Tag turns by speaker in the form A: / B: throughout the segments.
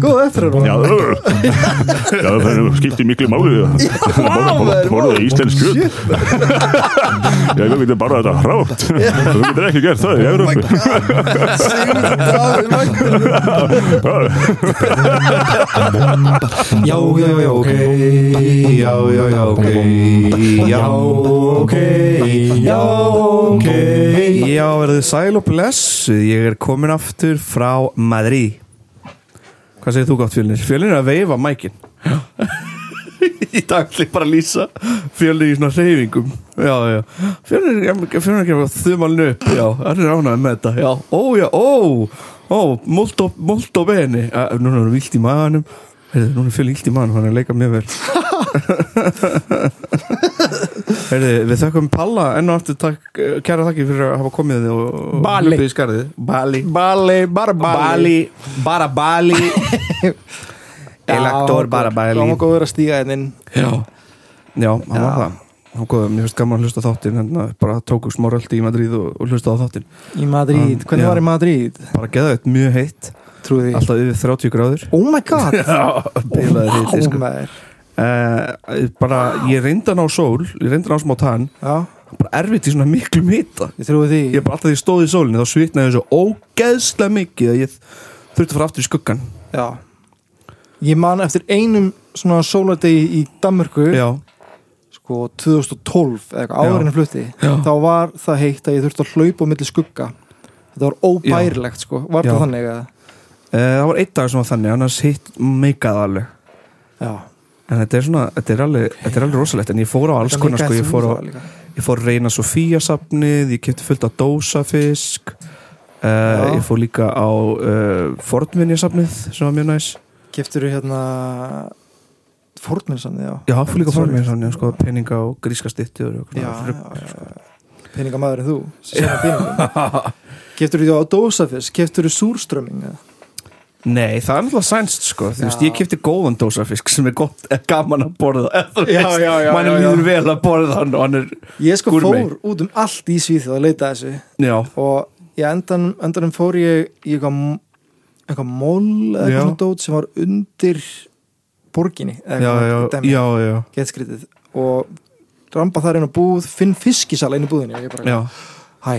A: Góð eftir
B: Já, já það skiptir miklu máli. Borða íslensk Já, við getum bara þetta hrátt. Þú getur ekki gert það í Európu
C: Já, já, já, ok. Já, já, já, ok. Já, ok Já, ok Já, verður sæl og blessuð. Ég er komin aftur frá Madrid Hvað segir þú gott fjölnir? Fjölnir er að veifa mækin. Í dag ætla ég bara að lýsa Fjölnir í svona reyfingum Já, já. Fjölnir er ekki að þumalinn upp. Já, það er ánægð með þetta. Já, ó, já, ó Ó, molto, molto bene. Uh, Núna er hann vilt í maðanum Heyrðu, núna er Fjölnir vilt í maðanum Hann er að leika mjög vel. Heyrðu, við þakkum Palla enn og aftur takk, kæra þakki fyrir að hafa komið og, og
A: Bali.
C: hlaupið í skarðið. Bali.
A: Bali, bara Bali.
C: Bali, bara Bali. Elektor, bara Bali.
A: Það var góður að stíga hennin
C: Já, já, hann var það. Hann góður, mér finnst gaman að hlusta á þáttinn en bara tóku smá röldi í Madrid og, og hlusta á þáttinn.
A: Í Madrid,
C: Hann-
A: hvernig
C: já.
A: var í Madrid?
C: Bara geða þetta mjög heitt
A: Trúði
C: Alltaf yfir 30 gráður.
A: Oh my god.
C: Já, bilaði
A: Vá,
C: hitti sko. uh, Bara, ég reyndi að ná sól Ég reyndi að ná smá tann
A: Já,
C: Bara erfitt í svona miklu mita.
A: Ég trúi því.
C: Ég bara alltaf því stóð í sólinni Þá svitnaði svo ógeðslega mikið Að ég þurfti að fara aftur í skuggan
A: Já. Ég man eftir einum svona sóladegi í Danmörku.
C: Já,
A: sko 2012 eða eitthvað
C: Já.
A: áður en flutti
C: Já.
A: þá var það heitt að ég þurfti að hlaupa á milli skugga. Þetta var óbærilegt sko. Var
C: Já.
A: það þannig að
C: það var einn dag sem var þannig Annars hitt meikaði alveg.
A: Já,
C: En þetta er svona, þetta er alveg, þetta er alveg rosalegt En ég fór á alls konar sko, Ég fór á, ég fór reyna Sofía safnið Ég kefti fullt af dósafisk uh,
A: Já.
C: Ég fór líka á uh, Fordminja safnið Sem var mjög næs.
A: Keftur þú hérna Fórtminnsann, já.
C: Já, fór líka. Fordminja safnið sko, Peninga og gríska styttur og svona
A: já,
C: rugl,
A: já. Peningamæður en þú sem er peningum Keftur þú á dósafisk, keftur þú súrströmming eða?
C: Nei, það er náttúrulega sænst sko. Þú veist, ég kefti góðan dósafisk sem er gott, er gaman að borða eða þú
A: Já,
C: veist,
A: já, já,
C: mann
A: já, já.
C: líður vel að borða hann og hann er,
A: Ég sko fór út um allt í Svíþjóð að leita þessu.
C: Já,
A: og endan, endanum fór ég í eitthvað eitthvað mól eða eitthvað dót sem var undir borginni getskrítið og ramba þar inn á búð finn fiskisala inn í búðinni bara,
C: já.
A: hæ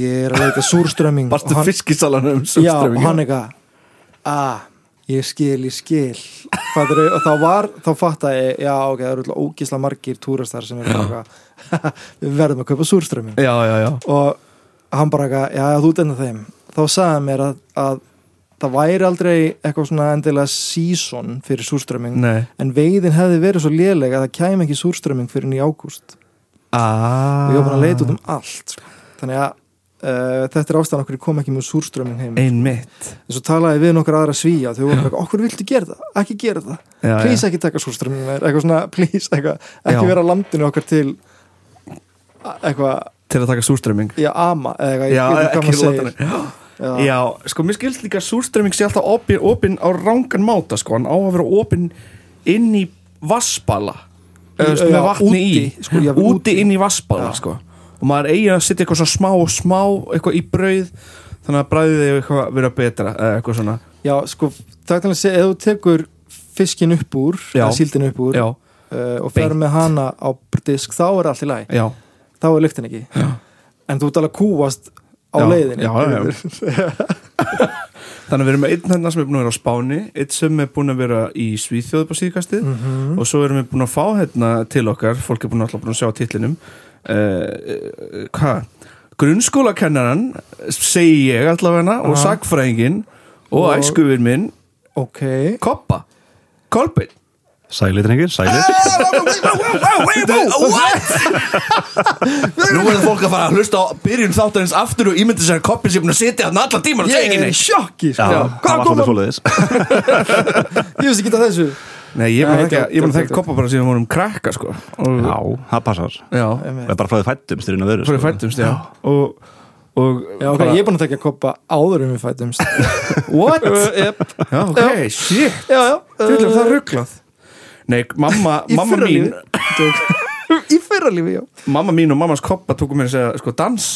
A: ég er að leita súrströmming hann,
C: fiskisalanum um
A: já, og
C: súrströmming?
A: hann eitthvað að ég skil, ég skil. Fattarðu? og þá var, þá fattaði ég já, ok, það eru alltaf ógísla margir túrastar sem er eitthvað við verðum að kaupa súrströmming
C: Já, já, já.
A: Og hann bara eitthvað, já, þú enn þeim. Þá sagði hann mér að, að það væri aldrei eitthvað svona endilega season fyrir súrströmming en veiðin hefði verið svo léleg að það kæmi ekki súrströmming fyrir í ágúst.
C: Ah.
A: og ég var bara að leita út um allt sko. þannig að uh, þetta er ástæðan okkur ég kom ekki með súrströmming heim.
C: Einmitt.
A: En svo talaði við nokkur aðra svíja þau voru eitthvað, okkur viltu gera það, ekki gera það.
C: Já,
A: please ekki taka þér." eitthvað svona, please, eitthvað, ekki
C: Já.
A: vera landinu okkar til eitthvað,
C: Til að taka súrströmming
A: já, ama eitthvað,
C: Já,
A: ég veit hvað maður segir. Já,
C: Já, sko, mér skilst líka súrströmming sé alltaf opin, opin á rángan máta, sko. Hann á að vera opin inn í vassbala
A: já,
C: með vatni
A: úti,
C: í
A: sko, já,
C: Úti inn í vassbala,
A: Já.
C: sko Og maður eigi að setja eitthvað svona smá og smá Eitthvað í brauð Þannig að bræðið er eitthvað vera betra Eða eitthvað svona.
A: Já, sko, það er þannig að segja, ef þú tekur fiskin upp úr, síldin upp úr
C: Já,
A: uh, og fer með hana á disk, þá er allt í lagi.
C: Já.
A: Þá er lyktin ekki.
C: Já.
A: en þú að kúast á
C: Já,
A: leiðinni.
C: Já, já. Þannig að við erum með einn hérna sem er búin að vera á Spáni Einn sem er búin að vera í Svíþjóð på síðkastið.
A: Mhm.
C: og svo erum við búin að fá hérna til okkar fólk er búin alltaf búin að sjá á titlinum uh, hvað? Grunnskólakennaran segi ég allavega og sagfræðingin og,
A: Og-
C: æskuvir minn
A: ok.
C: Koppa, Kolbeinn.
B: Sælir, drengir, sælir.
C: Nú er það fólk að fara að hlusta á byrjun þáttarins aftur og ímyndi sér að Koppin sé búin að sitja hann allan tíman og segja
A: ég
C: ekki
A: er í
C: neitt
A: sjokki
B: Já,
A: sko.
B: það var svolítið svoleiðis.
A: Ég veist ekki að þessu
C: Nei, ég
A: Nei,
C: að þekka-
A: þetta-
C: ég búin að
A: þetta-
C: þekka Koppa bara síðan vorum krakka sko. Og,
B: Já, það passar.
C: Já.
B: Það er bara frá því fættum styrinn að veru
C: Svo við fættumst, já. Og, og
A: já, ok, ég er búin að tekja koppa áður en við fætumst
C: What?
A: yep.
C: Já, ok, shit.
A: Já, já.
C: Tjóðlega það er rugglað Nei, mamma, mamma mín
A: í fyrra lífi, já.
C: Mamma mín og mammas koppa tóku mér að segja Sko, dans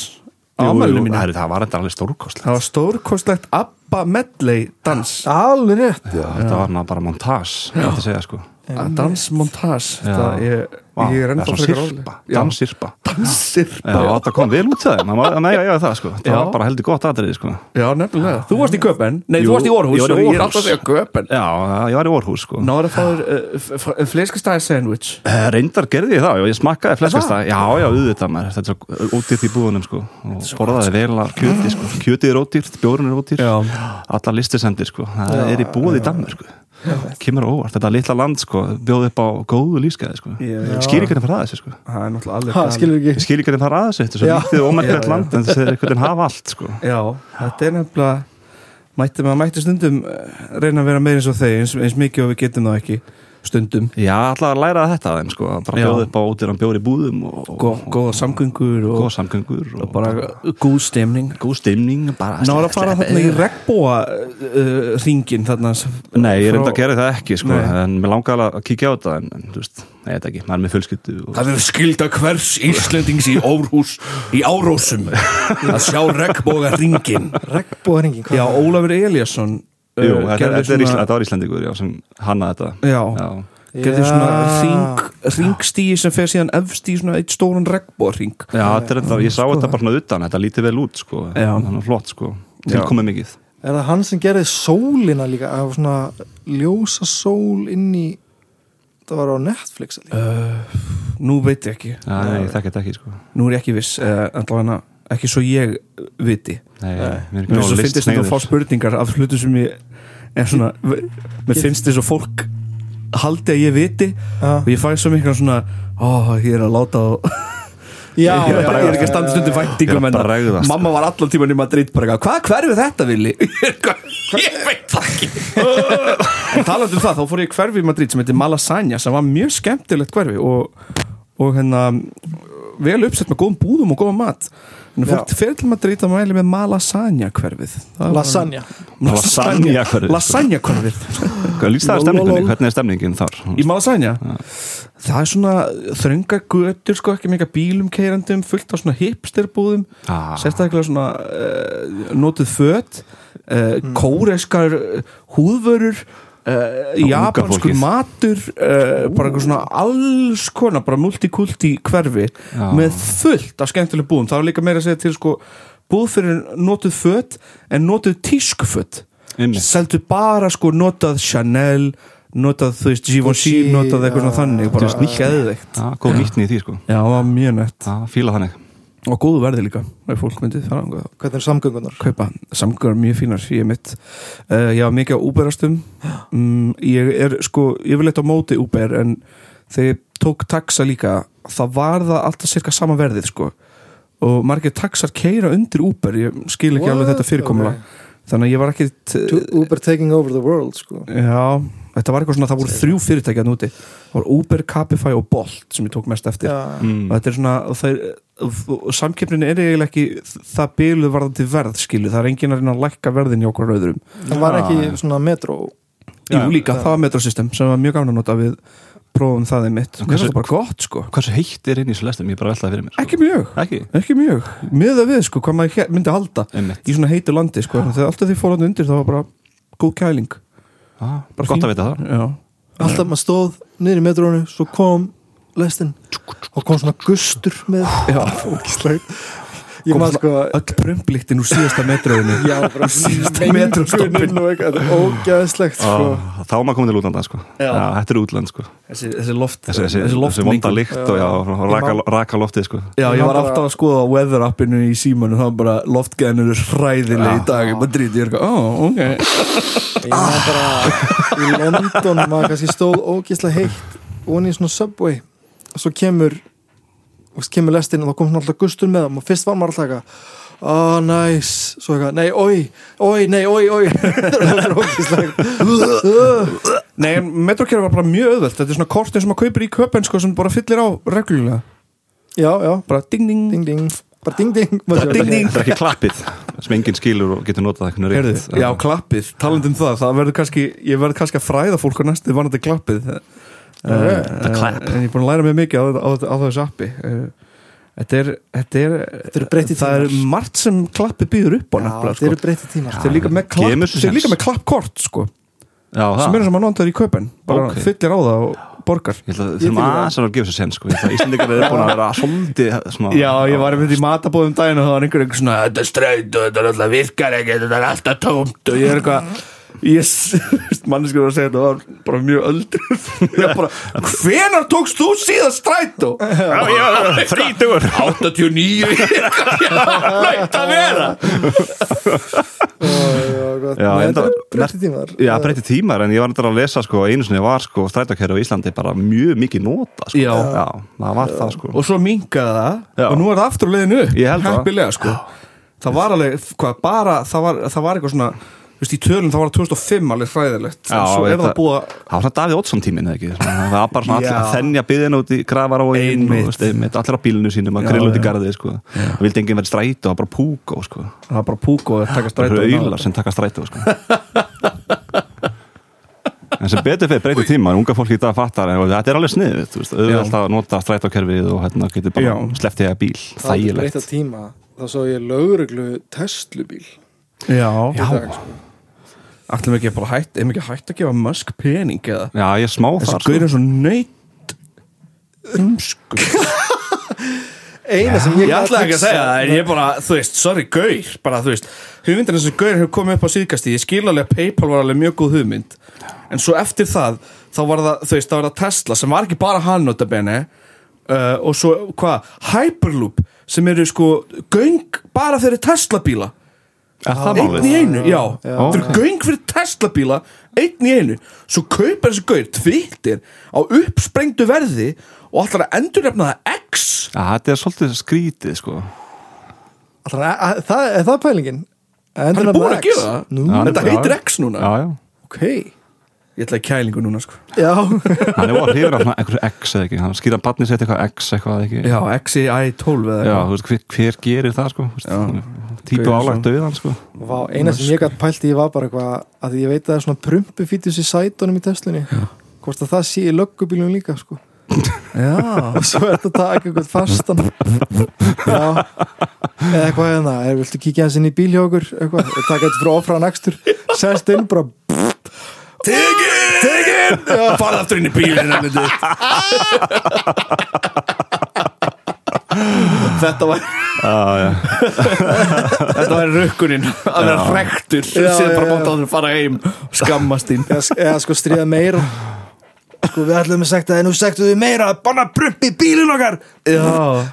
B: Jú, jú, það það var þetta alveg stórkostlega
C: Það var stórkostlegt ABBA medley dans.
A: Alveg rétt.
B: Já, þetta var bara montage sko.
C: Dansmontage Þetta
B: Já. Vá,
C: ég er
B: það
C: ennþá frekar. Já,
B: danssirpa
C: Danssirpa
B: Já, þetta kom vel út það maður eiga eiga það sko. Það
C: Já.
B: var bara heldur gott aðrið sko.
C: Já, nefnilega. Þú varst í Köpen Nei,
B: Jú,
C: þú varst í Orhus
B: ég var í
C: Ég
B: Aarhus.
C: alltaf að segja Köpen
B: Já, ég var í Orhus sko.
C: Náður að fá þér uh, fleskastæði sandwich?
B: Eh, Reyndar gerði ég það ég smakkaði fleskasta Já, já, auðvitað maður. Þetta er svo ódýrt í búðunum sko. Og borðaði vel að kjöti sko. Kjötið er ódýrt, bjórun er ódýr
C: Já.
B: Alla listisendir sko. Það
A: Já,
B: er í búið í Danmur sko Kemur á óvart, þetta litla land sko bjóði upp á góðu lífskeiði sko.
C: Já.
B: Skýringarnir fara að þessu sko.
C: Það er
B: Skýringarnir fara að þessu, þetta er svo lítið
C: já.
B: land en þessi er einhvern veginn hafa allt sko.
C: Já, þetta er nefnilega mætti, maður mætti stundum eh, reyna að vera meira eins og þeir eins, eins mikið og við getum það ekki stundum.
B: Já, alltaf að læra þetta þeim sko bara
C: Já.
B: bjóði upp á ódýran bjóri búðum og,
C: Gó, góða samgöngur og,
B: góð samgöngur og,
C: og bara góð stemning.
B: Góð stemning bara
C: Náður að fara þarna í regnbóa uh, ringin þarna
B: Nei, ég reynda að gera það ekki sko,
C: Nei.
B: en mér langaði að kíkja á þetta en, en þú veist, nei, þetta ekki, maður er með fjölskyldu og...
C: Það er skilda hvers Íslendings í Órhús í Árósum að sjá regnbóga ringin
A: regnbúðaringin
C: Já, Ólafur Eliasson
B: Jú, þetta, er
C: svona-
B: Ísland, þetta var Íslandingur já, sem hanna þetta.
C: Já,
B: Já,
C: gerði svona ring, ringstíi sem fer síðan efst í svona eitt stóran regnbóring
B: já þetta er þetta, ég sá
C: Sko
B: þetta bara svona utan, þetta lítið vel út sko, þannig að flott sko, tilkomið mikið.
A: Er það hann sem gerði sólina líka að hafa svona ljósa sól inn í það var á Netflix
C: uh, Nú veit ég ekki.
B: Já, nei, ég þekki þetta ekki sko.
C: Nú er ég ekki viss uh, allavega ekki svo ég viti.
B: Nei, mér er
C: finnst svo þetta að fá spurningar af hlutu sem ég er svona mér finnst þess að fólk haldi að ég viti
A: Já.
C: og ég fæ svo mikla svona ó, ég er að láta á
A: já,
C: ég, er
A: já,
C: bara, ég er ekki að
A: já,
C: standa
A: já,
C: stundu
B: Ég
C: væntingum
B: að
C: en mamma var allan tíman í Madrid bara, hvað hverfið þetta villi? Ég veit það ekki. En talandi um það, þá fór ég í hverfi í Madrid sem heitir Malasagna sem var mjög skemmtilegt hverfi og, og hérna vel uppsett með góðum búðum og góðum mat en fólk fer til Madrid að mæli með Malasagna hverfið
A: lasagna
B: Lasagna. hverfið.
C: Lasagna. Hverfið
B: Hvað lýst það stemningunni, hvernig er stemningin þar?
C: Í Malasagna? Það er svona þröngar götur sko ekki mikið bílum keirandum fullt á svona hipsterbúðum
B: Ah.
C: sérstaklega svona uh, notuð föt uh, kóreskar uh, húðvörur uh, japanskur matur uh, bara eitthvað svona alls konar bara multikulti hverfi
B: Já.
C: með fullt af skemmtileg búðum. Það var líka meira að segja til sko búð fyrir notuð föt en notuð tískuföt
B: Einmitt.
C: seldu bara sko notað Chanel notað þú veist Givenchy notað eitthvað svona þannig bara geðveikt.
B: Já, góð nýttni í því sko.
C: Já, mjög nett.
B: Fíla þannig
C: og góðu verði líka ef fólk myndið fara að
A: hvernig er samgöngunar?
C: Kaupa. Samgöngar mjög fínar ég er mitt. Uh, ég var mikið á Uberastum um, ég er sko yfirleitt á móti Uber en þegar ég tók taxa líka þá var það alltaf cirka sama verðið sko. Og margir taxar keira undir Uber ég skil ekki alveg
A: What?
C: þetta fyrirkomula þannig að ég var ekki
A: Uber taking over the world sko.
C: já, þetta var eitthvað svona það voru þrjú fyrirtæki að núti það var Uber, Cabify og Bolt sem ég tók mest eftir.
A: Já,
B: mm.
C: og þetta er svona og er, samkeppnin er eiginlega ekki það byluð varðandi verð skilu, það er enginn að reyna að lækka verðin hjá okkur öðrum.
A: Það var ekki svona metro.
C: Jú, líka, það var metrosystem sem var mjög gafn að nota við prófum það einmitt. Og
B: Hversu-
C: það var bara gott sko.
B: Hversu heitt er inn í þessu lestum? Ég bara veltaði fyrir mér sko.
C: ekki mjög,
B: Ekki?
C: ekki mjög. Með það við sko, hvað maður myndi halda
B: Einmitt.
C: í svona heitu landi sko, þegar alltaf því fór hann undir það var bara góð kæling.
B: Ah,
C: bara
B: Gott
C: fín-
B: að vita það.
C: Já,
A: alltaf maður stóð niður í metrónu svo kom lestin og kom svona gustur með
C: já.
A: ég maður sko
C: öll prumblíktin úr síðasta metroðinu
A: já, bara
C: Síðasta
A: er ógæðslegt sko.
B: ah, Þá er maður komin til útlanda sko.
C: Já.
B: Já, Þetta er útland sko.
C: Þessi, þessi loft
B: Þessi, þessi, þessi, vonda lykt og já, raka, raka loftið sko.
C: Já, ég var alltaf að skoða weather appinu í símanu var bara loftgæðinur er hræðileg í
B: Já.
C: dag. Í Madrid, ég er eitthvað, ó, ok.
A: Ég maður bara í London maður kannski stóð ógæðslega heitt og hann í svona subway og svo kemur og kemur lestin og þá kom svona alltaf gustur með hann og fyrst var maður alltaf eitthvað Oh, nice, svo eitthvað, nei, oi, oi, nei, oi, oi. Það er
C: Nei, en metrokerfi var bara mjög auðvelt. Þetta er svona kortin sem maður kaupir í köpen sko, sem bara fyllir á reglulega.
A: Já, já,
C: bara ding ding,
A: ding, ding. Bara ding, ding.
C: Bara ding, ding.
B: Þetta er ekki klappið sem enginn skilur og getur notað eitthvað
C: Heyrðu,
B: rétt.
C: Já, klappið, talandi um það það verður kannski, ég verður kannski að fræða fólk á næstu vanandi klappið
A: Okay.
C: uh,
B: The clap.
C: En ég er búin að læra mig mikið á, á, á, þessu appi uh, Þetta er, þetta er,
A: Þetta breyttir
C: það er
A: tímar.
C: margt sem klappi býður upp á nefnilega
A: þetta
C: sko.
A: eru breytti tímar
C: Þeir eru líka með klapp, þeir eru líka með klappkort sko,
B: Já,
C: sem er sem að nota í kaupen bara
B: Ok.
C: fyllir á það og borgar
B: Ég held að aðeins að gefa sér sen sko. Íslandingar eru búin að vera svolítið svona,
C: Já, ég var einmitt í matabóðum daginn og það var einhver eitthvað svona Þetta er streit og þetta er alltaf virkar ekki Þetta er alltaf tómt og ég er eitthvað manneskur var að segja þetta var bara mjög bara, hvenar tókst þú síðan strætó?
B: Já, já, þrítugur
C: 89 Lætt að vera
B: Já,
A: breytti tímar
B: Já, breyti tímar en ég var þetta að lesa sko, einu sinni var sko, strætókerfi á Íslandi bara mjög mikið nota sko.
C: Já.
B: það var það sko
C: Og svo minkaði það
B: Já.
C: Og nú er það aftur á leiðinu upp
B: Ég held það.
C: Heppilega sko Það var alveg, hvað, bara Það var, það var eitthvað svona Þú veist, í tölum það var 2005 alveg hræðilegt.
B: Já,
C: En er það búið að
B: Það var svona Davíð Oddsson tíminn eða ekki? Það var bara svona allir að þennja byðin út í grafar og
C: Einmitt.
B: allir á bílinu sínum að grilla út í garði sko. Það vildi enginn verið strætó, það var bara púkó sko.
C: Það var bara púk og taka
B: Það
C: strætó
B: eru auðlar sem taka strætó sko. En sem betur fyrir breyti tíma unga fólk í dag fattar en þetta er alveg sniðið þú veist, auðvelt að nota strætókerfið og hérna getur bara
C: Já.
B: sleppt í að bíl.
A: Það er
B: þægilegt.
A: tíma. Þá svo ég lögreglu Teslubíl
C: Já,
A: í dag, sko.
C: Ætlum ekki bara hætt, erum við ekki að gefa Musk pening eða?
B: Já, ég er smá
C: Þessi
B: þar
C: gaur
B: sko.
C: er svo nöyt umskur
A: Eina sem ég
C: Ég ætla ekki að segja það en ég bara, þú veist, sorry, gaur bara, þú veist, hugmyndin þessi gaur hefur komið upp á síðkasti, ég skil alveg að Paypal var alveg mjög góð hugmynd. En svo eftir það, þá var það, þú veist, þá var það Tesla sem var ekki bara hann notabene uh, og svo, hvað, Hyperloop sem eru sko göng bara fyrir Tesla bíla.
B: Er
C: einn í einu, já,
A: Já.
C: það eru göng fyrir Tesla bíla einn í einu, svo kaupar þessi gaur tvittir á uppsprengdu verði og ætlar að endurnefna það X.
B: Já, þetta er svolítið skrítið sko.
A: Ætlar að- að- Það er það pælingin?
C: Hann er búinn að gera það. Þetta heitir. X núna.
B: Já, já.
A: Ok
C: Ég ætla í kælingu núna sko.
A: Já,
B: Hann er var hrifur af einhverju X eða ekki. Hann skýra barnið setja eitthvað X eitthvað ekki.
C: Já, XI12 eða
B: Já, þú veist, hver, hver gerir það sko?
C: Gauður
B: álagt döðan sko.
A: Vá, eina sem ég gætt pælt í var bara eitthvað að ég veit að það er svona prumpufítus í sætunum í Teslunni. Hvort að það sé í löggubílum líka sko.
C: Já,
A: og svo er þetta að taka eitthvað fastan. Já. Eða eitthvað hérna, er, viltu kíkja hans inn í bíl hjá okkur eitthvað, og taka þetta frá ofraðan ekstur sest inn bara
C: Tegin Tegin Farð aftur inn í bílinn Þetta var Þetta var rökkurinn að vera rektur síðan bara bótt á þeim fara heim og skammast þín.
A: Eða, sko stríða meira. Sko við ætlum að sekta það nú sektu þið meira. Banna prumpi bílinn okkar.
C: Já.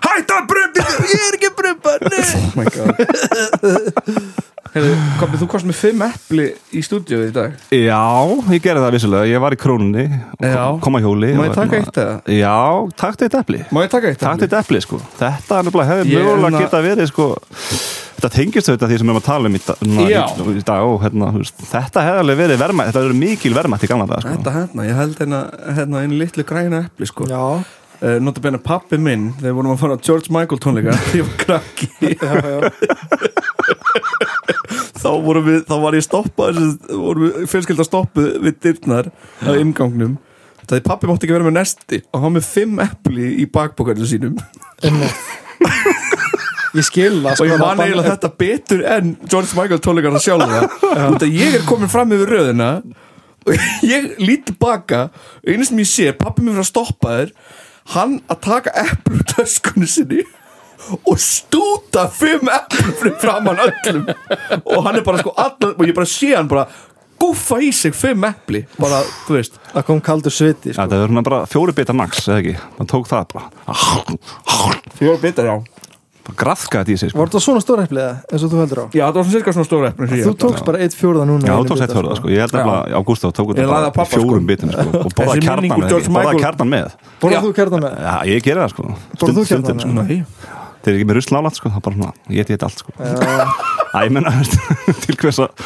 A: Hætta að prumpi, ég er ekki að nei.
C: Oh my god Komið, þú komst með fimm epli í stúdíu í dag.
B: Já, ég gerði það vissulega. Ég var í krónunni og kom, kom að hjóli
C: Má
B: og
C: ég taka
B: hérna-
C: eitt eða?
B: Já, takk eitt epli.
C: Má ég taka eitt
B: Takk eitt epli sko. Þetta er hefði mögulega
C: hérna-
B: geta verið sko. Þetta tengist auðvitað því sem við erum að tala um í, dag- í, dag og hérna, Þetta hefði alveg verið verma Þetta hefði verið mikil verma til gamla dag sko.
C: Þetta hérna, ég held hérna, hérna einu litlu græna epli sko.
A: Já,
C: uh, Notabene pappi minn Þegar vorum að fara á George Michael tónleika Þegar ég var krakki.
A: Já, já
C: þá, vorum við, þá var ég stoppað fjölskylda stoppuð við dyrnar á ingangnum það er pappi mátti ekki vera með nesti og hann með fimm epli í bakbókarnu sínum.
A: Ég skil það
C: og
A: sko,
C: ég
A: það
C: man eiginlega þetta betur en George Michael tónleikana sjálfa þetta ég er komin fram yfir röðina og ég lít tilbaka og einu sem ég sé, pappi mér fyrir að stoppa þér hann að taka eplu úr töskunni sinni og stúta fimm eplu fyrir framann öllum. Og hann er bara sko allan, og ég bara sé hann bara guffa í sig fimm epli. Bara, þú veist.
A: Það kom kaldur sviti sko.
B: það er svona bara fjóri bitar max, eða ekki? Það tók það bara.
C: Fjóra bitar, já.
B: Bara Graðkaði þetta í sig sko.
A: Var þetta svona stóra eplið eins og þú heldur á?
C: Já, það var svona cirka svona stóra epli
A: þú tókst bara eitt fjórða núna
B: Já, þú tókst eitt fjórða sko. Ég held nefnilega Ágústa tók þetta bara
C: að pappa,
B: fjórum
C: sko.
B: bitum sko Og borða kjarnan Borða kjarnan með
A: borðað
C: Já.
A: þú kjarnan með.
B: Já, ég gerir það sko.
A: Borðar þú kjarnan
B: stundum,
A: með?
B: sko.
C: Nei.
B: Þeir eru ekki með rusl nálægt sko Það er bara svona Ég geti þetta allt sko. Æ, ég menna Til hvers að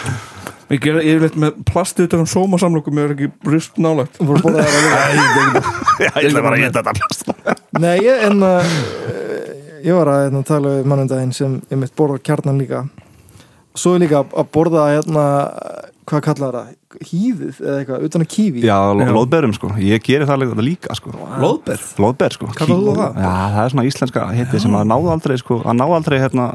C: Ég ger yfirleitt með plastið utan á sómasamlokum ég er ekki rust nálægt?
A: Þú voru borðað það. Alveg
B: Já, ég ætla bara að geta þetta allt
A: Nei, ég, en uh, ég var að hérna, tala við mannundaginn sem ég mitt borða kjarnan líka. Svo er líka að borða hérna, hvað kallar það, hýðið eða eitthvað, utan að kífi
B: Já,
C: Já.
B: loðberum sko, ég geri það líka- sko.
C: Lóðber
B: Loðber? Sko.
C: Kallar þú það?
B: Já, það er svona íslenska heiti sem að náðu aldrei sko, að náðu aldrei hérna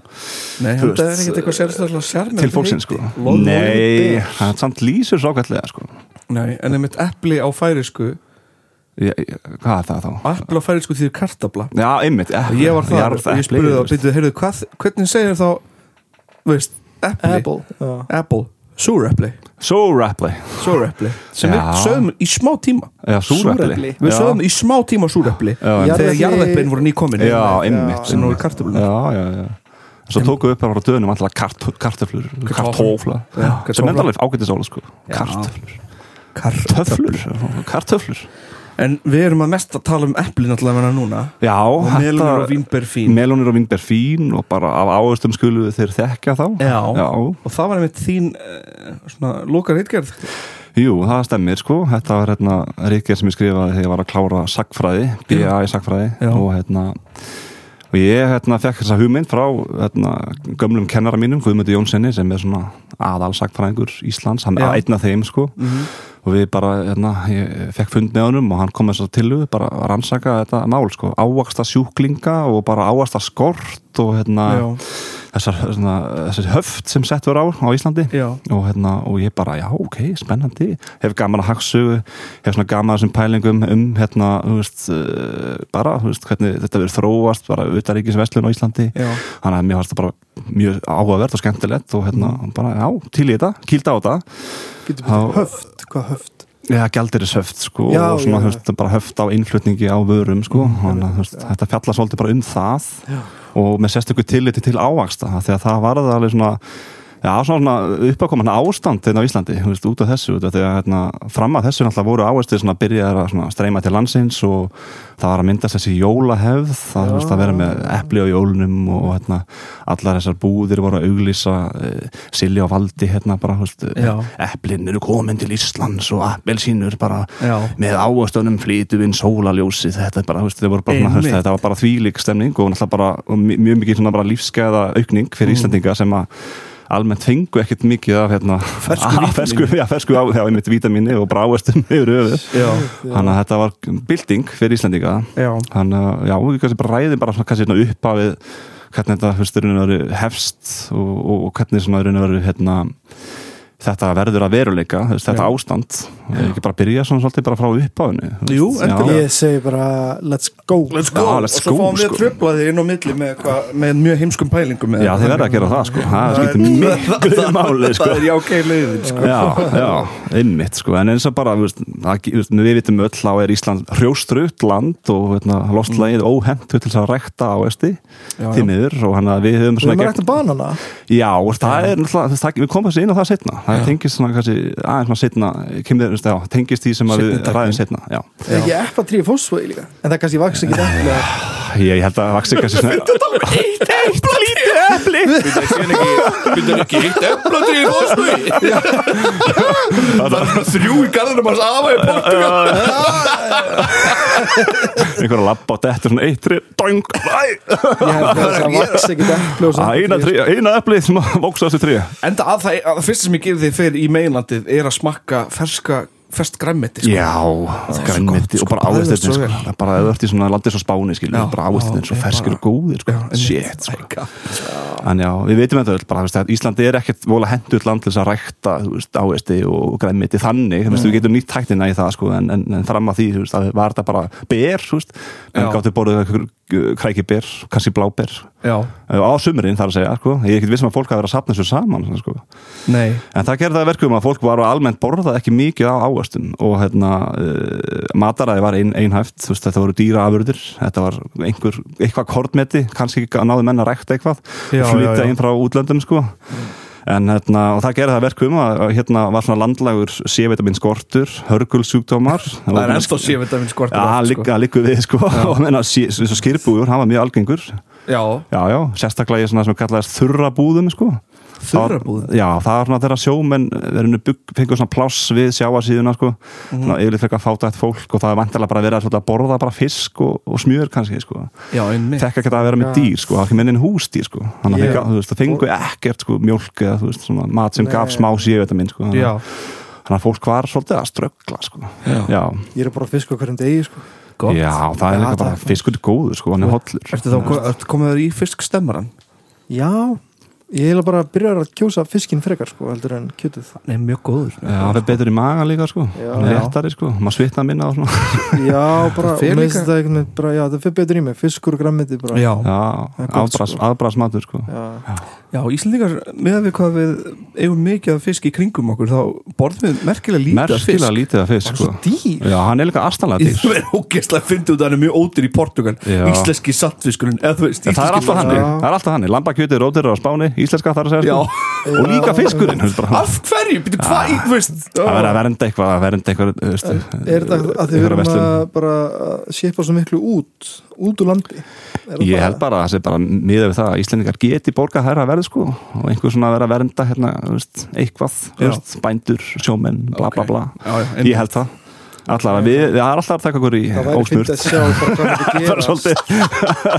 C: Nei, þetta er ekkert eitthvað sérstaklega sjarmir
B: til fólksins sko.
C: Loðber.
B: Nei, það er samt lýsur svo gætlega sko.
C: Nei, en einmitt epli á færisku.
B: Ég, ég, Hvað er það þá?
C: Epli á færisku því kartabla
B: Já, einmitt
C: Súrepli,
B: Súrepli
C: súrepli, sem við sögum í smá tíma,
B: Já, súrepli
C: við sögum í smá tíma súrepli, þegar jarðarbein voru nýkomin,
B: Já, einmitt
C: sem nú er kartöflur.
B: Já, já, já. Svo tóku við upp bara á döðunum alltaf kart, kartöflur Kartófla. Sem
C: kartófla.
B: enda alveg ágættisóla sko. Kartöflur.
C: Kartöflur.
B: Töflur Kartöflur
C: En við erum að mest að tala um epli náttúrulega menna núna,
B: Já,
C: melunir og vínber fín.
B: Melónir og vínber fín og bara af áherstum skulu þeir þekka þá.
C: Já.
B: Já,
C: Og það var einmitt þín uh, svona lokar hitgerð
B: jú, það stemmir sko. Þetta var hérna ríkir sem ég skrifaði þegar ég var að klára sagfræði, BA í sagfræði og hérna og ég hérna fekk þessa hugmynd frá hérna, gömlum kennara mínum, Guðmundur Jónssoni sem er svona aðal sagfræðingur Íslands, hann er einn af þeim sko og við bara, hérna, ég fekk fund með honum og hann kom þess að tilu bara að rannsaka þetta mál sko, ávaksta sjúklinga og bara ávaksta skort og hérna
C: Já,
B: þessar, svona, þessar höft sem sett verið á á Íslandi. Og, hérna, og ég bara, já, ok, spennandi. Hef gaman að hagsugu hef svona gaman þessum pælingum um hérna, þú veist, uh, bara, þú veist, hvernig þetta verið þróast, bara utaríkisveslun á Íslandi,
C: já.
B: Þannig að mér varst það bara mjög áhugavert og skemmtilegt og hérna, bara, já, til í þetta, kýlda á þetta. Já.
A: býtu, höft, hvað höft
B: Já, gældir er höft, sko,
A: Já,
B: og svona, þú veist, bara höft á innflutningi á vörum, sko, þú veist, þetta fjalla svolítið bara um það.
A: Já.
B: og með sérstöku tilliti til ávaksta þegar það varði alveg svona Já, svona uppákoman ástand hérna á Íslandi, veist, út af þessu að hérna, fram að þessu náttúrulega voru áherslu að byrja að streyma til landsins og það var að myndast þessi jólahefð það veist að vera með epli á jólunum og hérna, allar þessar búðir voru að auglýsa uh, Silja og Valdi hérna bara, veist, eplin eru komin til Íslands og appelsínur bara
C: Já.
B: með áherstunum flýtu inn sólaljósi þetta bara, veist, bara,
C: Einmitt.
B: þetta var bara þvílík stemning og náttúrulega bara mjög mikið lífsgæða aukning fyrir Íslandinga sem að almennt fengu ekkert mikið af hérna,
C: Fersku
B: já, fersku á, einmitt vítamini og bráestum yfir
C: Já,
B: þannig að þetta var bilding fyrir Íslandinga
C: já,
B: þannig að já, við kannski bara ræðum bara kannski svona uppafið hvernig þetta hefst og, og, og hvernig og veru hérna þetta verður að veruleika, þetta
C: Já.
B: ástand ég ekki bara byrja svona svolítið bara frá veist.
C: Jú.
A: Ég segi bara let's go
C: let's
B: go. Já, let's
C: og svo
B: go,
C: fáum við
B: sko.
C: tröflaði inn á milli með, hva, með mjög heimskum pælingum með
B: Já, þið verða að gera það sko það skiptir miklu máli sko
C: Það er jákei leiðin sko.
B: Já, já, einmitt sko en eins og bara, við, að, við, vitum öll á er Ísland hrjóstrutt land og veitna, lostlægið óhentu til þess að rekta á esti
C: Já, já.
B: því miður og hann að við höfum
A: Við
B: svona það er það, við komum þessi inn á það það tengist svona kannski aðeins maður setna kemur, já, tengist því sem að við ræðum setna Já,
A: Það er ekki epla tríu fósfói líka? En það kannski vaks ekki epla
B: ég, ég held að vaksi kannski svona
C: Eitt epla lítið epli. Byrjar ekki eitt epla til fósfui Það er þrjú í garðinum hans afa í Portugal.
B: einhver að labba og þetta svona eitt, doing, æ,
A: Ég held að það vaks ekki
B: Að eina, eina eplið sem vóks á þessu trí
C: Enda að það, að fyrsta sem ég gerir þig fyrir í meginlandið er að smakka ferska fersk græmmeti sko.
B: Já, grænmeti
C: gott,
B: og bara
C: sko, svo
B: sko. er bara eða eftir svona landið svo spáni
C: Já,
B: bara áherstin svo ferskir og góðir sko. shit sko. En já, við veitum þetta öll bara, Íslandi er ekkert vola hendur land til þess að rækta áhesti og grænmeti þannig veist, við getum nýtt tæknina í það sko, en, en, en fram að því veist, að var þetta bara ber en gáttu borðið kræki ber, kannski bláber
C: Já,
B: á sumurinn þar að segja, sko. ég er ekkert vissum að fólk hafi verið að sapna þessu saman sko. En það gerði það að verkum að fólk var almennt borðað ekki mikið á ávöxtum og hérna, uh, mataræði var ein, einhæft, veist, þetta voru dýra afurður, þetta var einhver, eitthvað kortmeti, kannski náðu menn að rækta eitthvað,
C: Já,
B: flytja
C: já, já.
B: inn frá útlöndum sko. En hérna, og það gerði það að verkum að hérna var svona landlagur C-vitamin skortur, hörgulsjúkdómar.
C: Það er ennþá sévitamin skortur
B: Já,
C: oft, sko.
B: líka við sko. Og menna, skýrbújur, hann var mjög algengur.
C: Já,
B: Já, já, sérstaklega í svona sem kallaðist þurra búðum sko
C: Þurrabúðin?
B: Já, það var svona þegar sjómenn verinu fengur svona pláss við sjáasíðuna sko,
C: Mhm.
B: svona yfirleitt frekar fátætt fólk og það er vantilega bara að svolítið að borða bara fisk og, og smjör kannski sko fekk ekki að vera með dýr sko, það var ekki minni en húsdýr sko þannig að yeah. veist, það fengu ekkert sko mjólk eða þú veist, svona mat sem
A: Nei.
B: gaf smá minn sko, þannig
C: Já,
B: að- þannig að fólk var svolítið að ströggla sko
C: Já.
B: Já.
A: Ég er bara að fiska hverjum degi sko.
C: gott
B: Já, það er líka bara, fiskur er góður sko, hann er hollur
C: Ertu þá ertu komið þér í fiskstemmaran?
A: Já, ég er bara að byrja að kjósa fiskin frekar sko, heldur en kjötuð
C: Nei, mjög góður.
B: Já, það er betur í maga líka sko. Hann er réttari sko, maður svitna minna og svona.
A: Já, bara, finnst það veginn bara, já, það fyrir betur í mig, fiskur og grammiti bara
C: Já,
B: afbras,
A: sko.
B: afbrasmatur sko.
A: Já.
C: Já Íslandingar með við hvað við eigum mikið af fisk í kringum okkur þá borðum við merkilega lítið af fisk.
B: Merkilega lítið af fisk
A: Það er
B: sko.
A: svo dýr.
B: Já, hann er líka astanlega dýr
C: verður ógeðslega að finna út að hann er mjög ódýr í Portugal
B: Já.
C: Íslenski saltfiskurinn eða þú veist
B: En það er alltaf
A: Já.
B: það er alltaf hannig Lambakjötið, rótir á Spáni, íslenska þar að segja
C: Já,
B: sko Og líka fiskurinn,
C: af hverju, býttu hvað, veist
B: Það verður að vernda eitthvað, að vernda eitthvað
A: Er þetta að þið verðum að bara sépa svo miklu út út úr landi? Er það
B: Ég
A: bara-
B: held bara að það sé bara miðað við það að Íslendingar geti borgað hærra verð sko. Og einhver svona að vera að vernda hérna, veist, eitthvað, veist, bændur, sjómenn, bla bla
C: Ok.
B: bla.
C: Já, já,
B: Ég held það Allavega, við, við erum alltaf að taka okkur í
A: Það
B: ósmurt
A: að
B: Það er
A: gerast.
B: svolítið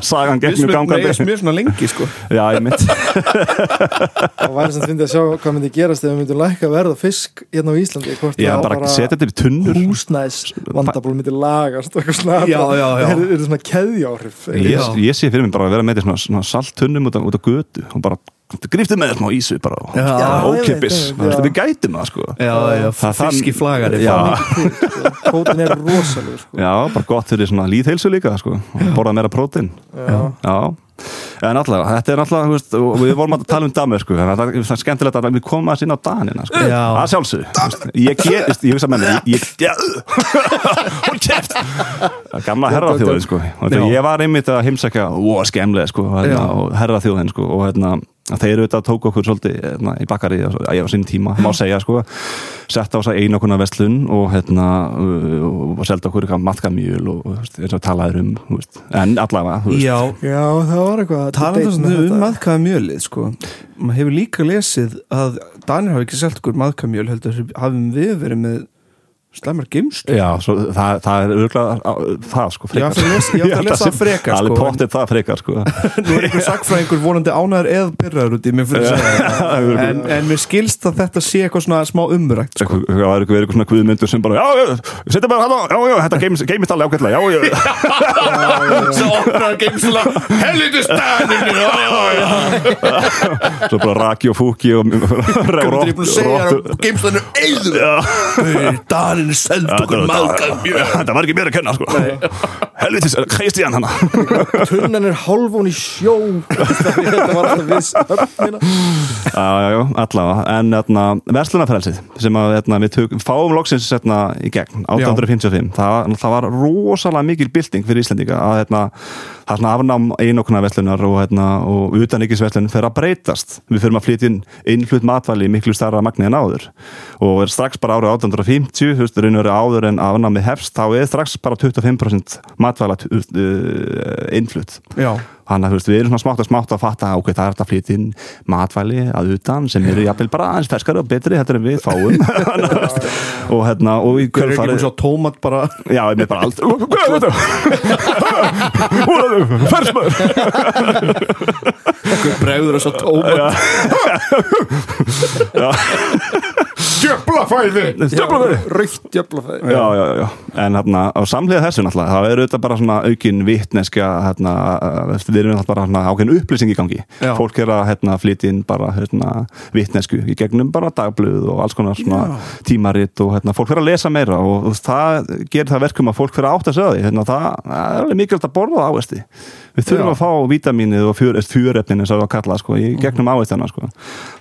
B: sagan
C: Við
B: gegnum gangandi.
C: er mjög svona lengi sko.
B: Já, ég mitt
A: Það væri sem fyndið að sjá hvað myndi gerast ef við myndum lækka verð á fisk hérna á Íslandi
B: Já,
A: það
B: bara setja þetta í tunnur.
A: húsnæðis vandaból myndi lagast og eitthvað svona.
C: Já, já, já.
A: Er, er svona keðjáhrif
B: ég, sé fyrir mig bara að vera með þetta svona, salttunnum út á götu. Og bara griftu með smá ísu bara. Ókipis, veist, við gætum það sko.
C: Já, já,
B: Það- það-
C: fiski flagari
B: Já.
A: Kótin er rosalegur sko.
B: Já, bara gott fyrir svona líðheilsu líka sko, borða meira prótein.
A: Já.
B: Já, en alltaf, þetta er alltaf veist, við vorum að tala um Danmörk sko, það er það er skemmtilegt að við komum að sinna á Danina sko.
C: Já.
B: að sjálfsög ég get, ég hugsa með mér ég, ég, hún kæft gamla herraþjóðin sko. Ég var einmitt að heimsækja og skemmlega sko, og, hérna, og herraþjóðin sko, og hérna þeir auðvitað tók okkur svolítið hérna, í bakari að ég var sín tíma, má segja sko. Sett á þess að einu okkurna vestlun og hérna uh, og selda okkur eitthvað matkamjöl og þú veist, eins og talaður um þú veist, en allavega
C: Já,
A: Já, það var eitthvað debate
C: um,
A: þetta.
C: maðkaða mjölið sko. Maður hefur líka lesið að Danir hafi ekki selt okkur maðkaða mjöl heldur hafum við verið með slæmar geimst
B: Já, svo, það, það er örgulega það sko
C: Ég átti að lesa- ég átti að lesa það frekar,
B: Alveg
C: sko,
B: pottið það frekar sko.
C: Nú er einhver sagfræðingur vonandi ánæður eða byrraður út í mér fyrir að segja það. en, en mér skilst að þetta sé eitthvað svona smá umrækt sko.
B: Eitthvað- Það er eitthvað svona guðmyndur sem bara Já, já, setja bara hann á, já, já, þetta geimist, alveg ákveðlega Já, já,
C: Svo opnar geimsla Helviti stæninu
B: svo bara raki og fúki og
C: Ég Daninu seld okkur maðkaða mjöl
B: Þetta var ekki mér að kenna sko. Helvitis, heisti hann? Hana
A: Tunnan er hálfón í sjó. Þetta var alltaf viss höfnina
B: Já, já, já, allavega. En hérna, verslunarfrelsið sem að hérna, við tök, fáum loksins hérna, í gegn 1855, það, það var rosalega mikil bylting fyrir Íslandika að hérna, það er afnám einokna verslunar og, hérna, og utanikisverslun fer að breytast. Við fyrir að flytja inn innflutt matvæli miklu starra magni en áður. Og er strax bara árið 1850 þú veist, raun og verið áður en afnámi hefst þá er strax bara 25% matvæla uh, innflutt.
C: Já,
B: Þannig að þú veist, við erum svona smátt og smátt að fatta ok, það er þetta að flytja inn matvæli að utan sem eru jafnvel bara aðeins ferskari og betri þetta er við fáum. Að, og hérna, og í
C: hver er ekki
B: kjölfarið
C: búin svo tómat bara?
B: Já, ég með bara Hvað þetta? Fersmaður
C: Hver bregður þessu tómat?
B: Djöflafæði Djöflafæði!
A: Raukt djöflafæði.
B: Já, já, já, en hérna á samlega þessu náttúrulega, það er auðvitað bara svona aukin vittneskja, hérna við erum náttúrulega bara hérna, ákveðin upplýsing í gangi.
C: Já.
B: fólk er að hérna, flytja inn bara hérna, vittnesku í gegnum bara dagblöð og alls konar svona tímarit og hérna, fólk fyrir að lesa meira og, og það gerir það verkum að fólk fyrir að átta sig að því. Hérna, það, það er alveg mikilvægt að borða ávesti við þurfum
C: Já.
B: að fá vítamínið og fjör, fjörefnin eins og það var kallað sko, í gegnum ávestana sko.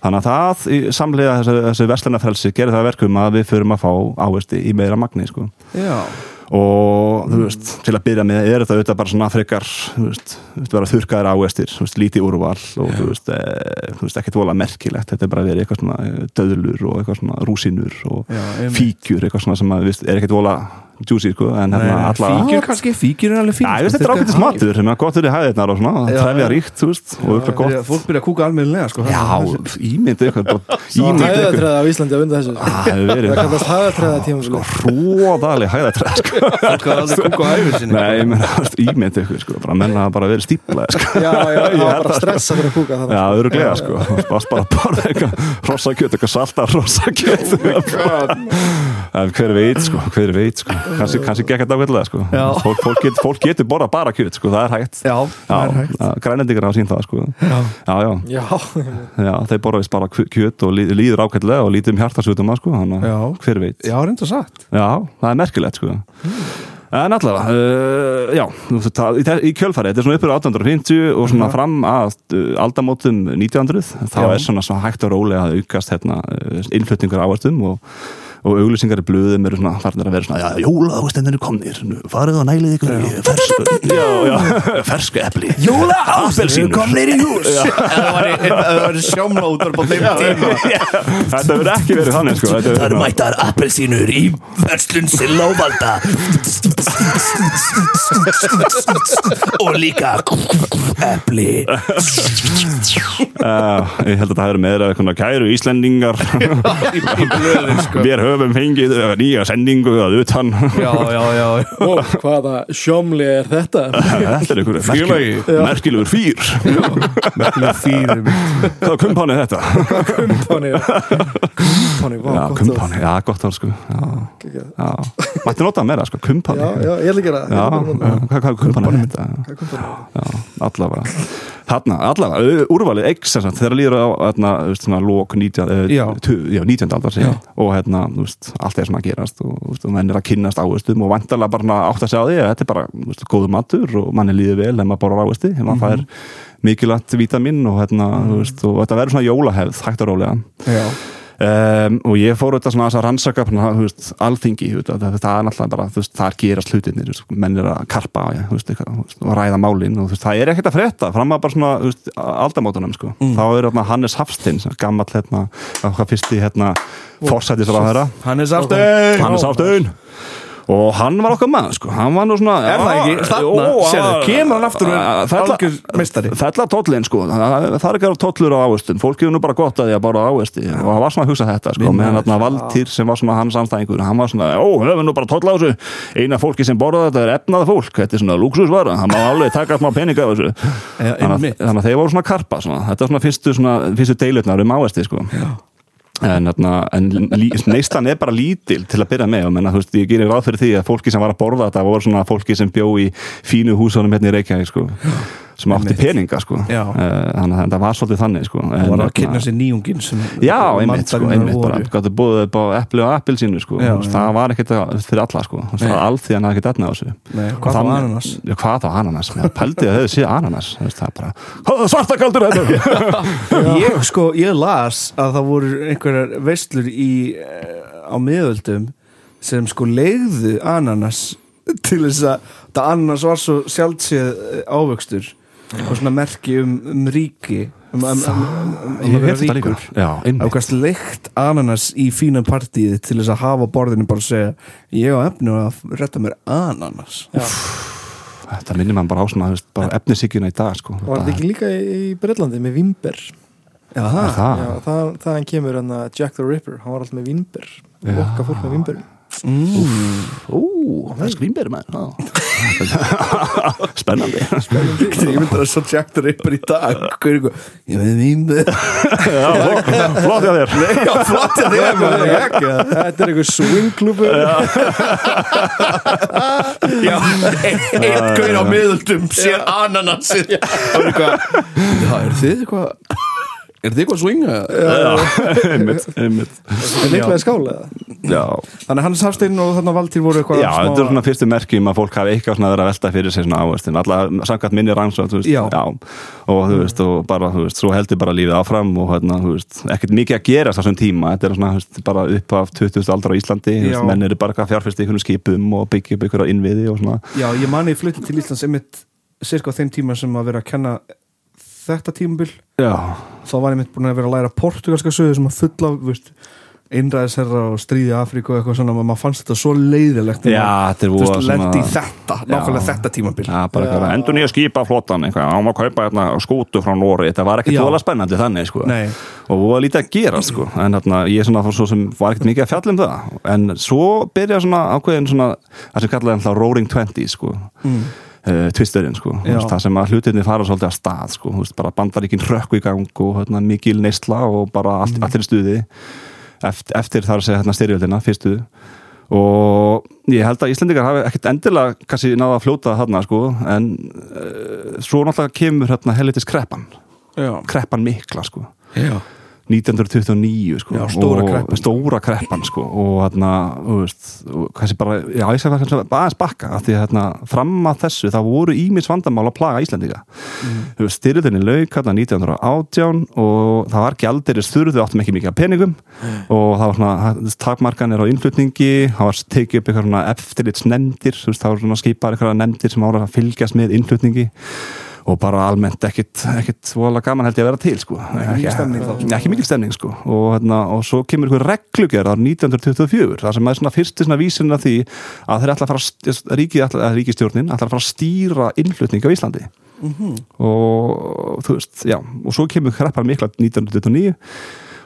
B: þannig að það samlega þessi, þessi verslunarfrelsi gerir það verkum að við þurfum að fá ávesti í meira magni sko.
C: Já,
B: og þú veist, til að byrja með er þetta auðvitað bara svona frekar þú veist, þú veist, lítið úrval og þú veist, e, þú veist, ekkert vola merkilegt. Þetta er bara verið eitthvað svona döðlur og eitthvað svona rúsinur og
C: Já,
B: fíkjur eitthvað svona sem að, veist, er ekkert vola juicy sko en hérna alla
C: Fíkjur kannski, fíkjur er alveg fín
B: ég veist þetta er ágættis matur, sem er gott fyrir hæðirnar og svona,
C: Já,
B: trefja ríkt, þú veist, og auðvitað gott.
C: Fólk byrja að kúka almennilega sko.
B: Já, ímyndið
A: Það
B: ykkur.
A: hæðatræða á Íslandi að vinda þessu.
B: Það hefur
A: Það kallast hæðatræða tíma
B: sko. Hróðaleg hæðatræð, sko.
C: Fólk hafa aldrei kúka á æfir sinni.
B: Veist, ímyndið ykkur, sko, bara menna að bara verið stíplaði, sko.
A: Já, já, það bara
B: Kanski, kannski gekk þetta ákveðlega, sko. Fólk, fólk, get, fólk getur borða bara kjöt, sko, það er hægt.
C: Er hægt
B: grænendingar hafa sínt það, sko.
C: Já.
B: Já, já.
A: Já,
B: Já, þeir borða vist bara kj- kjöt og lí- líður ákveðlega og lítið um hjartasvutuma sko, hver veit það er merkilegt sko En allavega, uh, já, það- í, í kjölfari, þetta er svona uppur 1850 og svona fram að uh, aldamótum 1900, þá
C: Já.
B: er svona, svona hægt og rólega að aukast hérna, uh, innflutningur áherstum og, og auglýsingar í blöðum eru svona farnir að vera svona, já, jóla ástendinu komnir, farið og nælið ykkur. Í fersku, já, já, fersku epli.
C: Jóla
B: Appelsínur.
C: komnir í hús. Það var sjómlóður på þeim tíma.
B: Þetta verður ekki verið þannig, sko. Þetta verður-
C: mættar appelsínur í verslun Silóvalda og líka epli.
B: Ég held að það hefur meira eitthvað kæru Íslendingar. Við höfum fengið uh, nýja sendingu að utan.
C: Já, já, já
A: Ó, hvaða sjómli er þetta?
B: Þetta er einhver
C: Félagi.
B: merki- merkilegur fýr.
C: Merkilega fýr
B: Hvaða kumpan er þetta?
A: Kumpani Kumpani, vá,
B: Já,
A: gott
B: kumpan, já, gott ál sko. Já, já. Mætti nota meira sko, kumpan
A: Já, já, ég er líka að
B: Já, já, hvað kumpan er þetta?
A: Er?
B: Já, allavega Þarna, allavega, úrvalið sem sagt, þegar líður á hérna, lók 19, uh,
C: Já.
B: tu, já, 19. aldar og hérna, veist, allt er svona að gerast og, veist, menn er að kynnast áherstum og vantarlega bara átt að segja á því að þetta er bara veist, góður matur og manni líður vel ef maður borðar áhersti, ef maður fær mikilvægt vítamin og hérna, veist, og þetta verður svona jólahefð, hægt og rólega.
C: Já,
B: Um, og ég fór auðvitað svona að rannsaka veist, það, er náttúrulega bara, veist, það er gerast hlutinir menn er að karpa ja, veist, eitthvað, veist, og ræða málin og það er ekkert að frétta fram að bara svona, aldamótunum sko. þá er þarna Hannes Hafstein sem gammal hérna, fyrsti hérna fórsættis að þeirra
C: hann er saftein
B: Hannes Hafstein og hann var okkar maður sko. hann var nú svona
C: Er það ekki? Þarna, sérðu, kemur hann aftur er algjör meistari.
B: Fella tóllin sko, það er ekki að tollur á ávöstum fólk hefur nú bara gott að því að bara ávösti og hann var svona að hugsa þetta sko, meðan þarna Valtýr sem var svona hans anstæðingur, hann var svona, ó, höfum nú bara toll á þessu. Eina fólki sem borða þetta er efnað fólk. Þetta er svona luxusvara, hann má alveg taka smá peninga af þessu. Þannig, að- þeir voru svona karpa svona. þetta var svona fyrstu, svona, fyrstu en, en lí, neislan er bara lítil til að byrja með. Og menna, veist, ég gerir ráð fyrir því að fólki sem var að borða þetta voru svona fólki sem bjó í fínu húsunum hérna í Reykjavík sko, sem átti peninga sko. Eh, þannig að það var svolítið þannig sko. En,
C: Hann var að
B: þarna-
C: kynna sér nýjungin sem
B: Já, einmitt, sko, einmitt bara, gáttu búið upp á epli og appilsínu sko,
C: Já,
B: það var ekkert að- fyrir alla sko, það var alþýðan að ekkert etna á þessu.
C: Nei,
B: Og
C: hvað þá ananas?
B: Já, hvað þá ananas, Já, pældi að þau sé ananas. Það er bara, svartakaldur þetta
C: Ég sko, ég las að það voru einhverjar veislur í eh, á miðöldum sem sko leiðu ananas til þess að það ananas var svo sjálfséð ávöxtur og svona merki um, um ríki um, um, um, um, um að vera ríkur.
B: einmitt.
C: ákvæmst leikt ananas í fínum partíði til þess að hafa borðinu bara að segja ég á efnu að retta mér ananas.
B: Þetta minnir mann bara á svona, þú veist, bara efnisíkjuna í dag sko.
A: Var þetta ekki líka í, Breitlandi með Vimber?
C: Já, það.
B: Það?
A: Já, það, þaðan kemur hann að Jack the Ripper. Hann var alltaf með Vimber. Okka fólk með Vimber
C: mm.
B: Ú, það er skrýmbir maður Spennandi.
C: Ég myndi að svo Jack the Ripper í dag. Ég veit
B: Já, flott- Flott hjá þér.
C: Já, flott að er með ekki.
A: Þetta er einhver swingklúbu
C: Já, einn gaur á miðöldum sér eitthvað Já, er þið eitthvað Er þið eitthvað að swinga?
B: Einmitt, einmitt.
A: Það er líklega skála.
B: Já,
C: Þannig að Hannes Hafstein og þarna Valtýr voru eitthvað
B: Já, þetta er svona fyrstu merkjum að fólk hafi eitthvað svona að vera að velta fyrir sig svona áherstin allar samkvæmt minni rannsóð, þú veist.
C: Já.
B: og þú veist, og bara, þú veist, svo heldur bara lífið áfram og hérna, þú veist, ekkert mikið að gerast á þessum tíma, þetta er svona, þú veist, bara upp af 20. aldar á Íslandi, þú
C: Já.
B: veist, menn eru bara eitthvað fjárfyrst í einhvern skipum og byggja upp einhverja innviði og svona.
C: Já, ég mani flutti til Íslands einmitt cirka á þeim tíma sem að vera að kenna þetta tímabil.
B: Já,
C: þá var ég mitt búin að vera að læra portugalska sögu sem að fulla veist, einræðisherra og stríði Afríku og eitthvað svona, maður fannst þetta svo leiðilegt
B: Já, þetta er
C: veist,
B: svona-
C: lendi í þetta, nákvæmlega þetta tímabil.
B: Já, bara eitthvað, endur nýja skipa flottan eitthvað, á maður að kaupa hérna, skútu frá Nóri þetta var ekki tóla spennandi þannig sko. Og voða lítið að gera sko. en hérna, ég svona, svo sem var ekkert mikið að fjalla um það. En svo byrja svona ákveðin svona, það sem kallaði alltaf Roaring Twenties sko. mm. veist, það sem að hlutinni fara svolítið að stað sko. Veist, bara bandaríkin rökku í gang og hérna, mikil neysla og bara allt, allir í stuði. Eftir, eftir þar að segja hérna, styrjöldina, fyrstu. Og ég held að Íslendingar hafi ekkert endilega kannski náða að fljóta þarna sko, en uh, svo náttúrulega kemur hérna hellitis kreppan.
C: Já,
B: kreppan mikla sko.
C: Já,
B: 1929 sko.
C: Já, stóra kreppan.
B: stóra kreppan sko. Og hérna, kannski bara, já ég sagði það aðeins bakka af því að hérna, fram að þessu það voru ímis vandamál að plaga Íslendinga. Mm. styrðinni lauk hérna 1918 og það var ekki aldrei þurðu, við áttum ekki mikið af peningum. Og það var svona takmarkanir á innflutningi, það var tekið upp eitthvað þú veist, það var svona skipar eitthvað nefndir sem ára að fylgjast með innflutningi og bara almennt ekkit, ekkit voðalega gaman held ég að vera til sko.
A: þá, sko.
B: ekki mikil stemning sko. og, hérna, og svo kemur einhver reglugjörð á 1924 það sem er svona fyrsti svona vísin af því að þeir ætla að fara ríki, ætla, ríkistjórnin ætla að fara að stýra innflutning á Íslandi og þú veist, já og svo kemur kreppan mikla 1929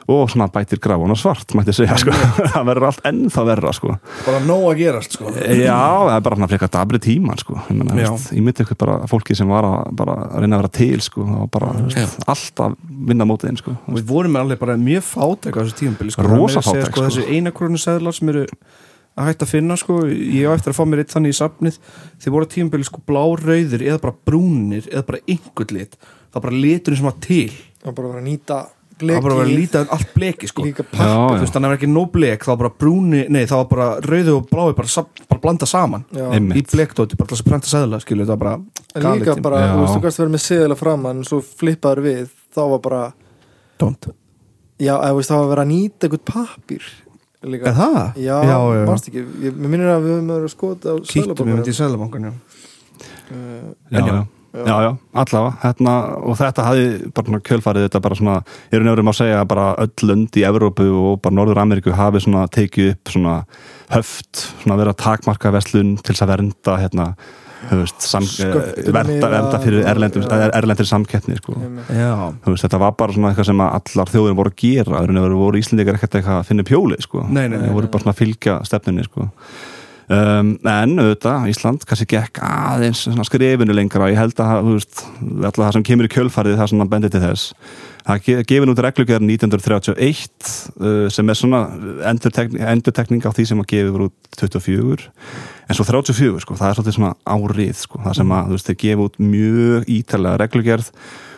B: og svona bætir grafun og svart mætti segja sko, það verður allt ennþá verra sko
A: bara nóg að gerast sko.
B: Já, það er bara hann að freka dabri tíman sko. ég, myndi eitthvað bara fólki sem var að, bara, að reyna að vera til sko, og bara alltaf vinna mótið inn sko.
C: og við vorum alveg bara mjög fátæk á þessu tímabili sko.
B: Rosa fátæk,
C: sko,
B: sko.
C: þessi einakrónu seðlar sem eru að hætta að finna sko. ég á eftir að fá mér eitt þannig í safnið þið voru tímabili sko blárauðir eða bara brúnir eða bara einhvern lit það var bara liturinn sem var til
A: það var bara vera að nýta
C: það var bara að
A: bleki
C: lítið allt bleki sko.
A: líka
B: Já,
A: papp
C: þú veist þannig að það var ekki nóg blek það var bara brúni, nei það var bara rauðu og blái bara, sam- bara blanda saman
A: Já.
C: Í blekdóti, bara þess að prenta seðla skilju, það var bara
A: en
C: galið
A: líka
C: tíma.
A: bara,
B: Já.
A: þú veist, þú gæst verið með seðilega framann svo flippaður við, þá var bara
C: tónt
A: já, eða veist, það var að vera að nýta eitthvað pappir líka.
C: Er það?
A: Já,
C: Já, já, já.
A: varst ekki, ég, mér minnir að við höfum verið að skota á
C: kýttum við myndi í seðlabankan já.
A: uh,
B: já, já, já, já, allavega. Hérna, og þetta hafði bara svona kjölfarið þetta bara svona, ég er nefnum að segja að bara öll lönd í Evrópu og bara Norður Ameríku hafi svona tekið upp svona höft, svona verið að takmarka verslun til þess að vernda hérna verða,
A: yfir
B: verða
A: að-
B: fyrir erlendum, erlendir samkettni sko. veist, þetta var bara svona eitthvað sem að allar þjóðir voru að gera, það voru, voru Íslendingar ekkert eitthvað að finna pjóli, sko.
C: Nei, nei, nei,
B: Þeir voru bara svona að fylgja stefnunni, sko um, en auðvitað, Ísland kannski gekk aðeins skrifinu lengra ég held að, veist, alltaf það sem kemur í kjölfarið það svona bendið til þess. Það ge- gefin út reglugjörn 1931 uh, sem er svona endurtekning, endurtekning á því sem að voru út 24 en svo 34 sko, það er svolítið svona árið sko, það sem að veist, þeir gefa út mjög ítalega reglugjörð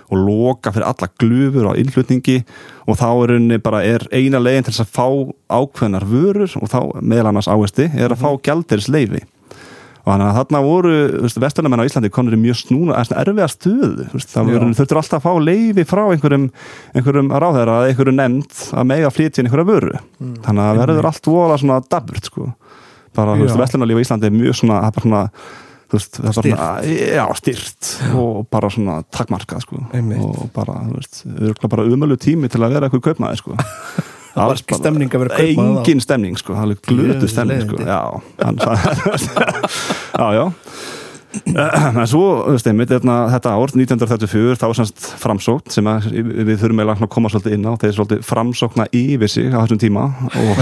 B: og loka fyrir alla glufur á innflutningi og þá er rauninni bara er eina leiðin til þess að fá ákveðnar vörur og þá meðal annars áhersli er að fá gjaldiris leifi og þannig að þarna voru vestunamenn á Íslandi konur í mjög snúna, eða svona erfiða veist, það þurftur alltaf að fá leifi frá einhverjum, einhverjum ráðherra eða einhverjum nefnd að mega flytja inn einhverja vöru. Þannig að það verður allt vola svona daburt sko, bara þú veist,
C: Já.
B: vestunarlíf á Íslandi er mjög svona, það er svona þú veist, það bara svona, styrt og bara svona takmarkað sko. Og bara, þú veist, örgulega bara umölu tími til að vera eitthvað kaupmaði sko. Það
C: var ekki stemning að vera kaupmaður þá.
B: Engin stemning sko, það er glötu stemning sko. Já, hann sagði Já, já En svo, einmitt, hérna, þetta ár 1934, þá er semst framsókn sem að, við þurfum eiginlega að koma svolítið inn á. Þeir svolítið framsókna yfir sig á þessum tíma. Og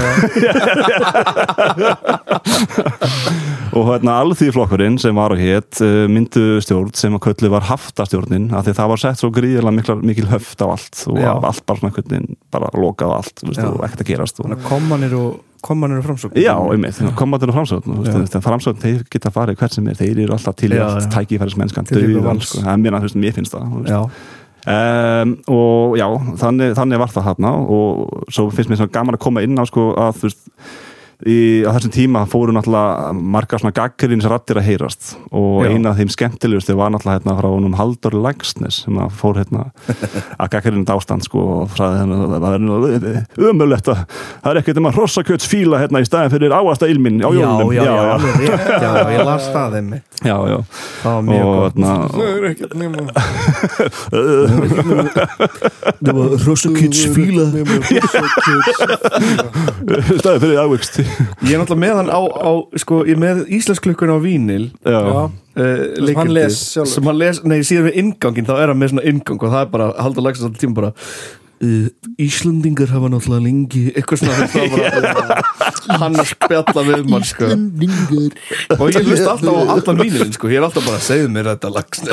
B: og hérna alþýðflokkurinn sem var og hétt uh, myndu stjórn sem að köllu var haftastjórnin af því að það var sett svo gríðarlega mikil, höft á allt og allt bara svona veginn bara lokað allt, og ekkert að gerast og,
C: komanir og komanir og framsókn
B: Já, einmitt, komandur og framsókn framsókn, þeir geta farið hvert sem er þeir eru alltaf til í
C: Til ykkur
B: dauðan
C: vals.
B: sko. það er mér að, þú veist, mér finnst það.
C: Já,
B: Um, og já, þannig, þannig var það þarna og svo finnst mér gaman að koma inn á sko að þú veist í, á þessum tíma fóru náttúrulega margar svona gaggarins rattir að heyrast og
C: Já.
B: eina af þeim skemmtilegustu var náttúrulega hérna frá honum Haldur Lagsnes sem að fór hérna að gaggarinn ástand sko og fræði hérna það er nú umöðlegt að það er ekkert um að hrossakjöts fíla hérna í staðin fyrir áasta ilmin á
C: Já,
B: jólunum.
C: já, já, alveg rétt, já, ég las það þeim
B: já, já.
C: Það var mjög gott.
B: hérna
A: Það er ekkert nema
C: Það var Rossakits fíla
B: staðin fyrir ávöxt
C: Ég er náttúrulega með hann á, á sko, ég er með íslensklukkun á vínil
B: já,
A: Já,
C: uh, leikritið,
A: hann les sjálfur.
C: sem hann les, nei síðan við inngangin þá er hann með svona inngang og það er bara haldur lagsast alltaf tíma bara uh, Íslandingar hafa náttúrulega lengi eitthvað svona það er bara, hann að spjalla við mann sko. og ég hlust alltaf á allan vínilin sko. ég er alltaf bara að segðu mér þetta lags.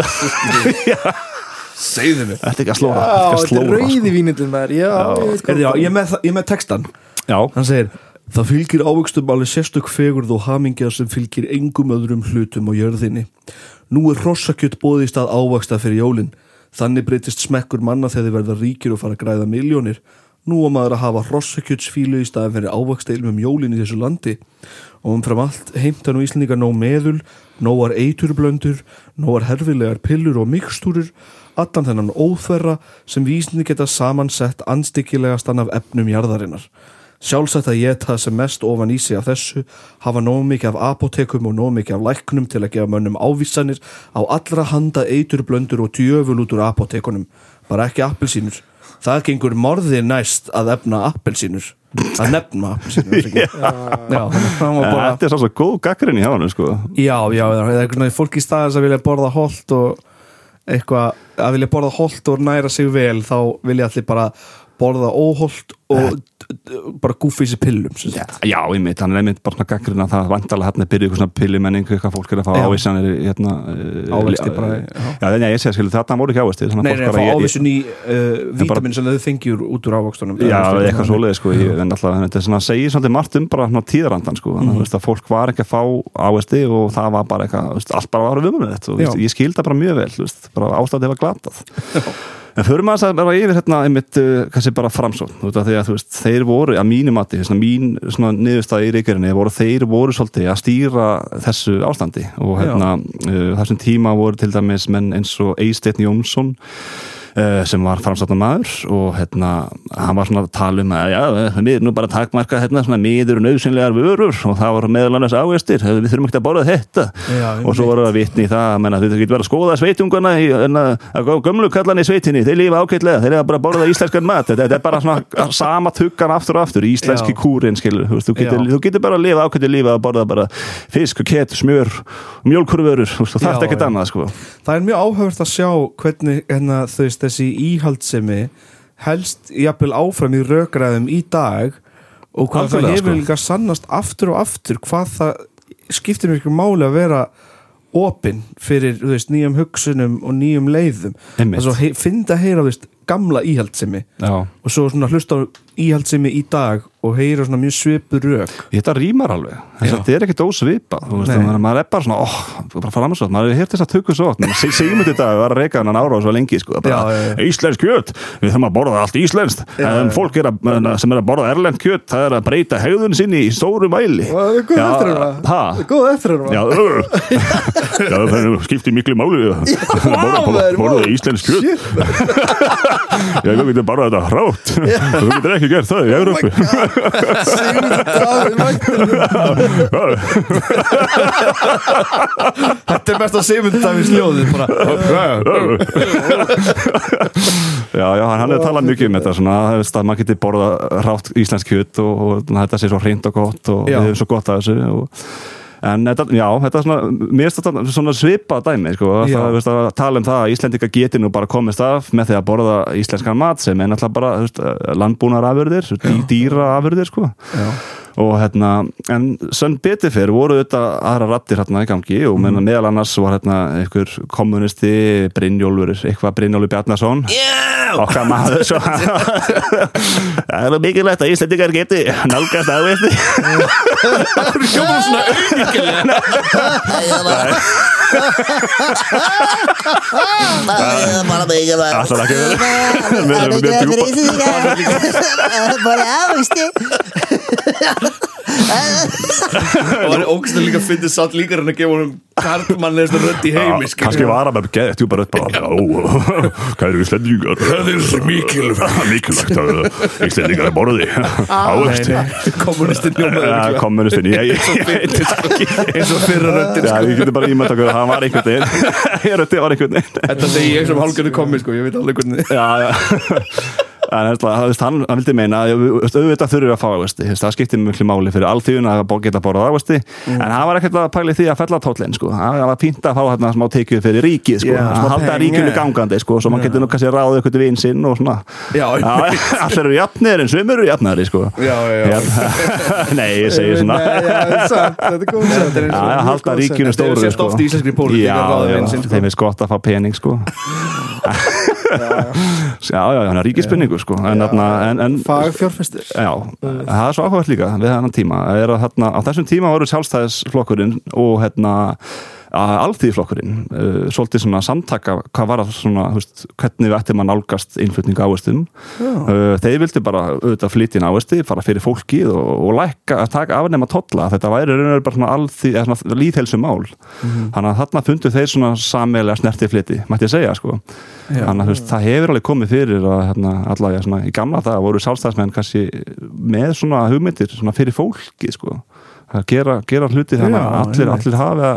C: Segðu mér.
B: Þetta er ekki að slóra?
A: Já,
B: þetta er
A: rauði vínindin maður. Já, ég veit
C: Er, já, ég, er með, það- ég er með textan
B: já,
C: Hann segir Það fylgir ávöxtum alveg sérstök fegurð og hamingja sem fylgir engum öðrum hlutum á jörðinni. Nú er hrossakjött bóði í stað ávöxta fyrir jólin. Þannig breytist smekkur manna þegar þið verða ríkir og fara að græða miljónir. Nú á maður að hafa hrossakjöttsfílu í staðin fyrir ávöxta ilmum jólin í þessu landi. Og umfram allt heimta nú Íslendingar nóg meðul, nógar eiturblöndur, nógar herfilegar pillur og mikstúrur, allan þennan óþverra sem vísni geta samansett anstíkilegastan af efnum jarðarinnar. Sjálfsagt að ég það sem mest ofan í sig af þessu hafa nóg mikið af apotekum og nóg mikið af læknum til að gefa mönnum ávísanir á allra handa eiturblöndur og djöful út úr apotekunum. Bara ekki appelsínur. Það gengur morði næst að efna appelsínur. Að nefna appelsínur. já, já
B: þetta er svo góð gaggarinn í hann sko.
C: Já, já, það er eitthvað svona fólk í staðins að vilja borða holt og eitthvað, að vilja borða holt og næra sig vel þá vilja allir bara borða óholt og d- bara gúfi sér pillum sagt.
B: Já, ég mitt, hann er einmitt bara gaggrinn að það vandalega hérna byrja ykkur svona pillimenning eitthvað fólk er að fá
C: Já.
B: ávísanir í, hérna, eh,
C: Ávexti
B: li-
C: bara,
B: Já,
C: já.
B: já, ég sé skilu, þetta voru ekki ávexti
C: Nei, nei, að fá ávísun í vítamin sem þau fengjur út úr ávöxtunum
B: Já, eitthvað svoleiði sko, ég, en alltaf þetta er svona, segir svolítið margt um bara svona tíðarandan sko, þannig
C: Mhm.
B: að fólk var ekki að fá ávexti og það var bara eitthvað, allt bara var viðmjöld En maður að bara yfir hérna einmitt, uh, kannski bara framsókn, þú veist, því að þú veist, þeir voru, að mínu mati, svona, mín svona niðurstað í reykjarinni, voru þeir voru svolítið að stýra þessu ástandi. Og hérna, uh, þessum tíma voru til dæmis menn eins og Eysteinn Jónsson sem var framsáttan maður og hérna, hann var svona að tala um að já, við erum nú bara að takmarka hérna svona miður og nöðsynlegar vörur og það var meðal annars ágestir, við þurfum ekki að borða þetta.
C: Já,
B: og svo voru það vitni í það að menna, þau getur verið að skoða sveitungana í, en að, að gömlu kallan í sveitinni, þeir lifa ágætlega þeir eru bara að borða íslenskan mat. Þetta, er bara svona sama tuggan aftur og aftur íslenski
C: Já.
B: kúrin, skilur, þú, getur, þú getur bara að lifa ágætlega lífa að borða bara fisk og kett, smjör og sko.
C: Það er mjög veist, þessi íhaldsemi helst jafnvel áfram í rökræðum í dag og hvað
B: Algjörlega,
C: það hefur
B: sko.
C: líka sannast aftur og aftur hvað það skiptir mjög máli að vera opinn fyrir veist, nýjum hugsunum og nýjum leiðum finna að heyra veist, gamla íhaldsemi
B: Já.
C: og svo hlusta á íhaldsemi í dag og heyra svona mjög svipu rök.
B: Þetta rýmar alveg, þess að þetta er ekkert ósvipað þú veist, maður, maður er bara svona, óh, bara fara svo maður hefur heyrt þess að tökku svo maður segjum þetta að vera að reyka hann ára og svo lengi, sko, bara,
C: Já, já, já.
B: íslensk kjöt, við þurfum að borða allt íslenskt.
C: Já,
B: en fólk er að, sem er að borða erlend kjöt það er að breyta hegðun sinni í stóru mæli.
A: Það er góð
B: Já,
A: eftir
B: skiptir miklu máli borða, íslensk kjöt. Já, þú getur bara þetta hrátt ekki gert það í Európu
A: Davíð Magdalena
C: Þetta er mest að sljóðið bara.
B: Já, já, hann er talað mikið um þetta svona, að maður geti borða rátt íslensk kjöt og, og þetta sé svo hreint og gott og
C: Já.
B: við hefum svo gott að þessu og, en þetta, já, þetta er svona mér finnst þetta svona svipað dæmi sko, það, veist, að tala um það að Íslendinga geti nú bara komist af með því að borða íslenskan mat sem er náttúrulega bara þú veist, landbúnar afurðir, dý, dýra afurðir sko. Og hérna, en sem betur fyrir voru þetta aðra rattir hérna í gangi og mm. meðal annars var hérna einhver kommunisti Brynjólfur, eitthvað Brynjólfur Bjarnason. Okkar maður það er mikilvægt að Íslendingar geti nálgast aðveisti
C: Hljóma svona
D: Það er bara mikilvægt.
B: Ætlar ekki
D: Það er mikilvægt fyrir Íslendinga. Bara ávisti
C: og það er ógæslega líka að finna satt líka hann að gefa honum karlmannlegasta rödd í heimi skilur.
B: kannski var hann með geðt djúpa rödd bara já, kæru íslendingar. Það er svo mikilvægt. Mikilvægt að íslendingar er borði. Ávegst
C: kommunistinn
B: Ja,
C: hljómaður
B: kommunistin, ég, ég, ég veit þess ekki
C: eins og fyrra röddin sko.
B: ég geti bara ímætt að hann var einhvern veginn. Ég rötti var einhvern veginn.
C: Þetta segi ég sem hálfgjörðu komi sko, ég veit alveg hvernig
B: Hérna, hann, hann vildi meina að auðvitað þurfum við að fá veist, það skiptir mjög máli fyrir alþjóðun að geta borðað það, veist, en hann var ekkert að pæli því að fella tóllinn, sko, hann var pínt að fá hérna smá tekið fyrir ríkið, sko,
C: smá
B: halda
C: yeah.
B: gangandi, sko, svo maður getur nú kannski ráðið eitthvað vinn sinn og svona. Allir eru jafnir en svimur eru jafnari, sko.
C: Já.
B: Nei, ég segi svona. Halda
C: hefur
B: stóru, sko.
C: að ráða sko.
B: þeim er gott að fá pening, sko Já, já, hann er ríkispenningur, sko en, þarna, en, en
A: Fagfjárfestir.
B: Já, það er svo áhugað líka við þennan tíma, er að hérna, á þessum tíma voru sjálfstæðisflokkurinn og hérna alþýðflokkurinn uh, svolítið svona samtaka hvað var það svona, veist, hvernig við ættum að nálgast innflutning ávestum uh, þeir vildu bara auðvitað flytja ávesti fara fyrir fólkið og, og lækka að taka afnema tolla, þetta væri raun og veru bara svona alþýð, eða svona líðhelsumál þannig að þarna fundu þeir svona sameilega snerti flyti, mætti ég segja sko.
C: Já.
B: þannig að veist, það hefur alveg komið fyrir að hérna, allavega svona, í gamla það voru sjálfstæðismenn kannski með svona hugmyndir svona fyrir fólki sko. Að gera, gera hluti þannig að allir, allir hafi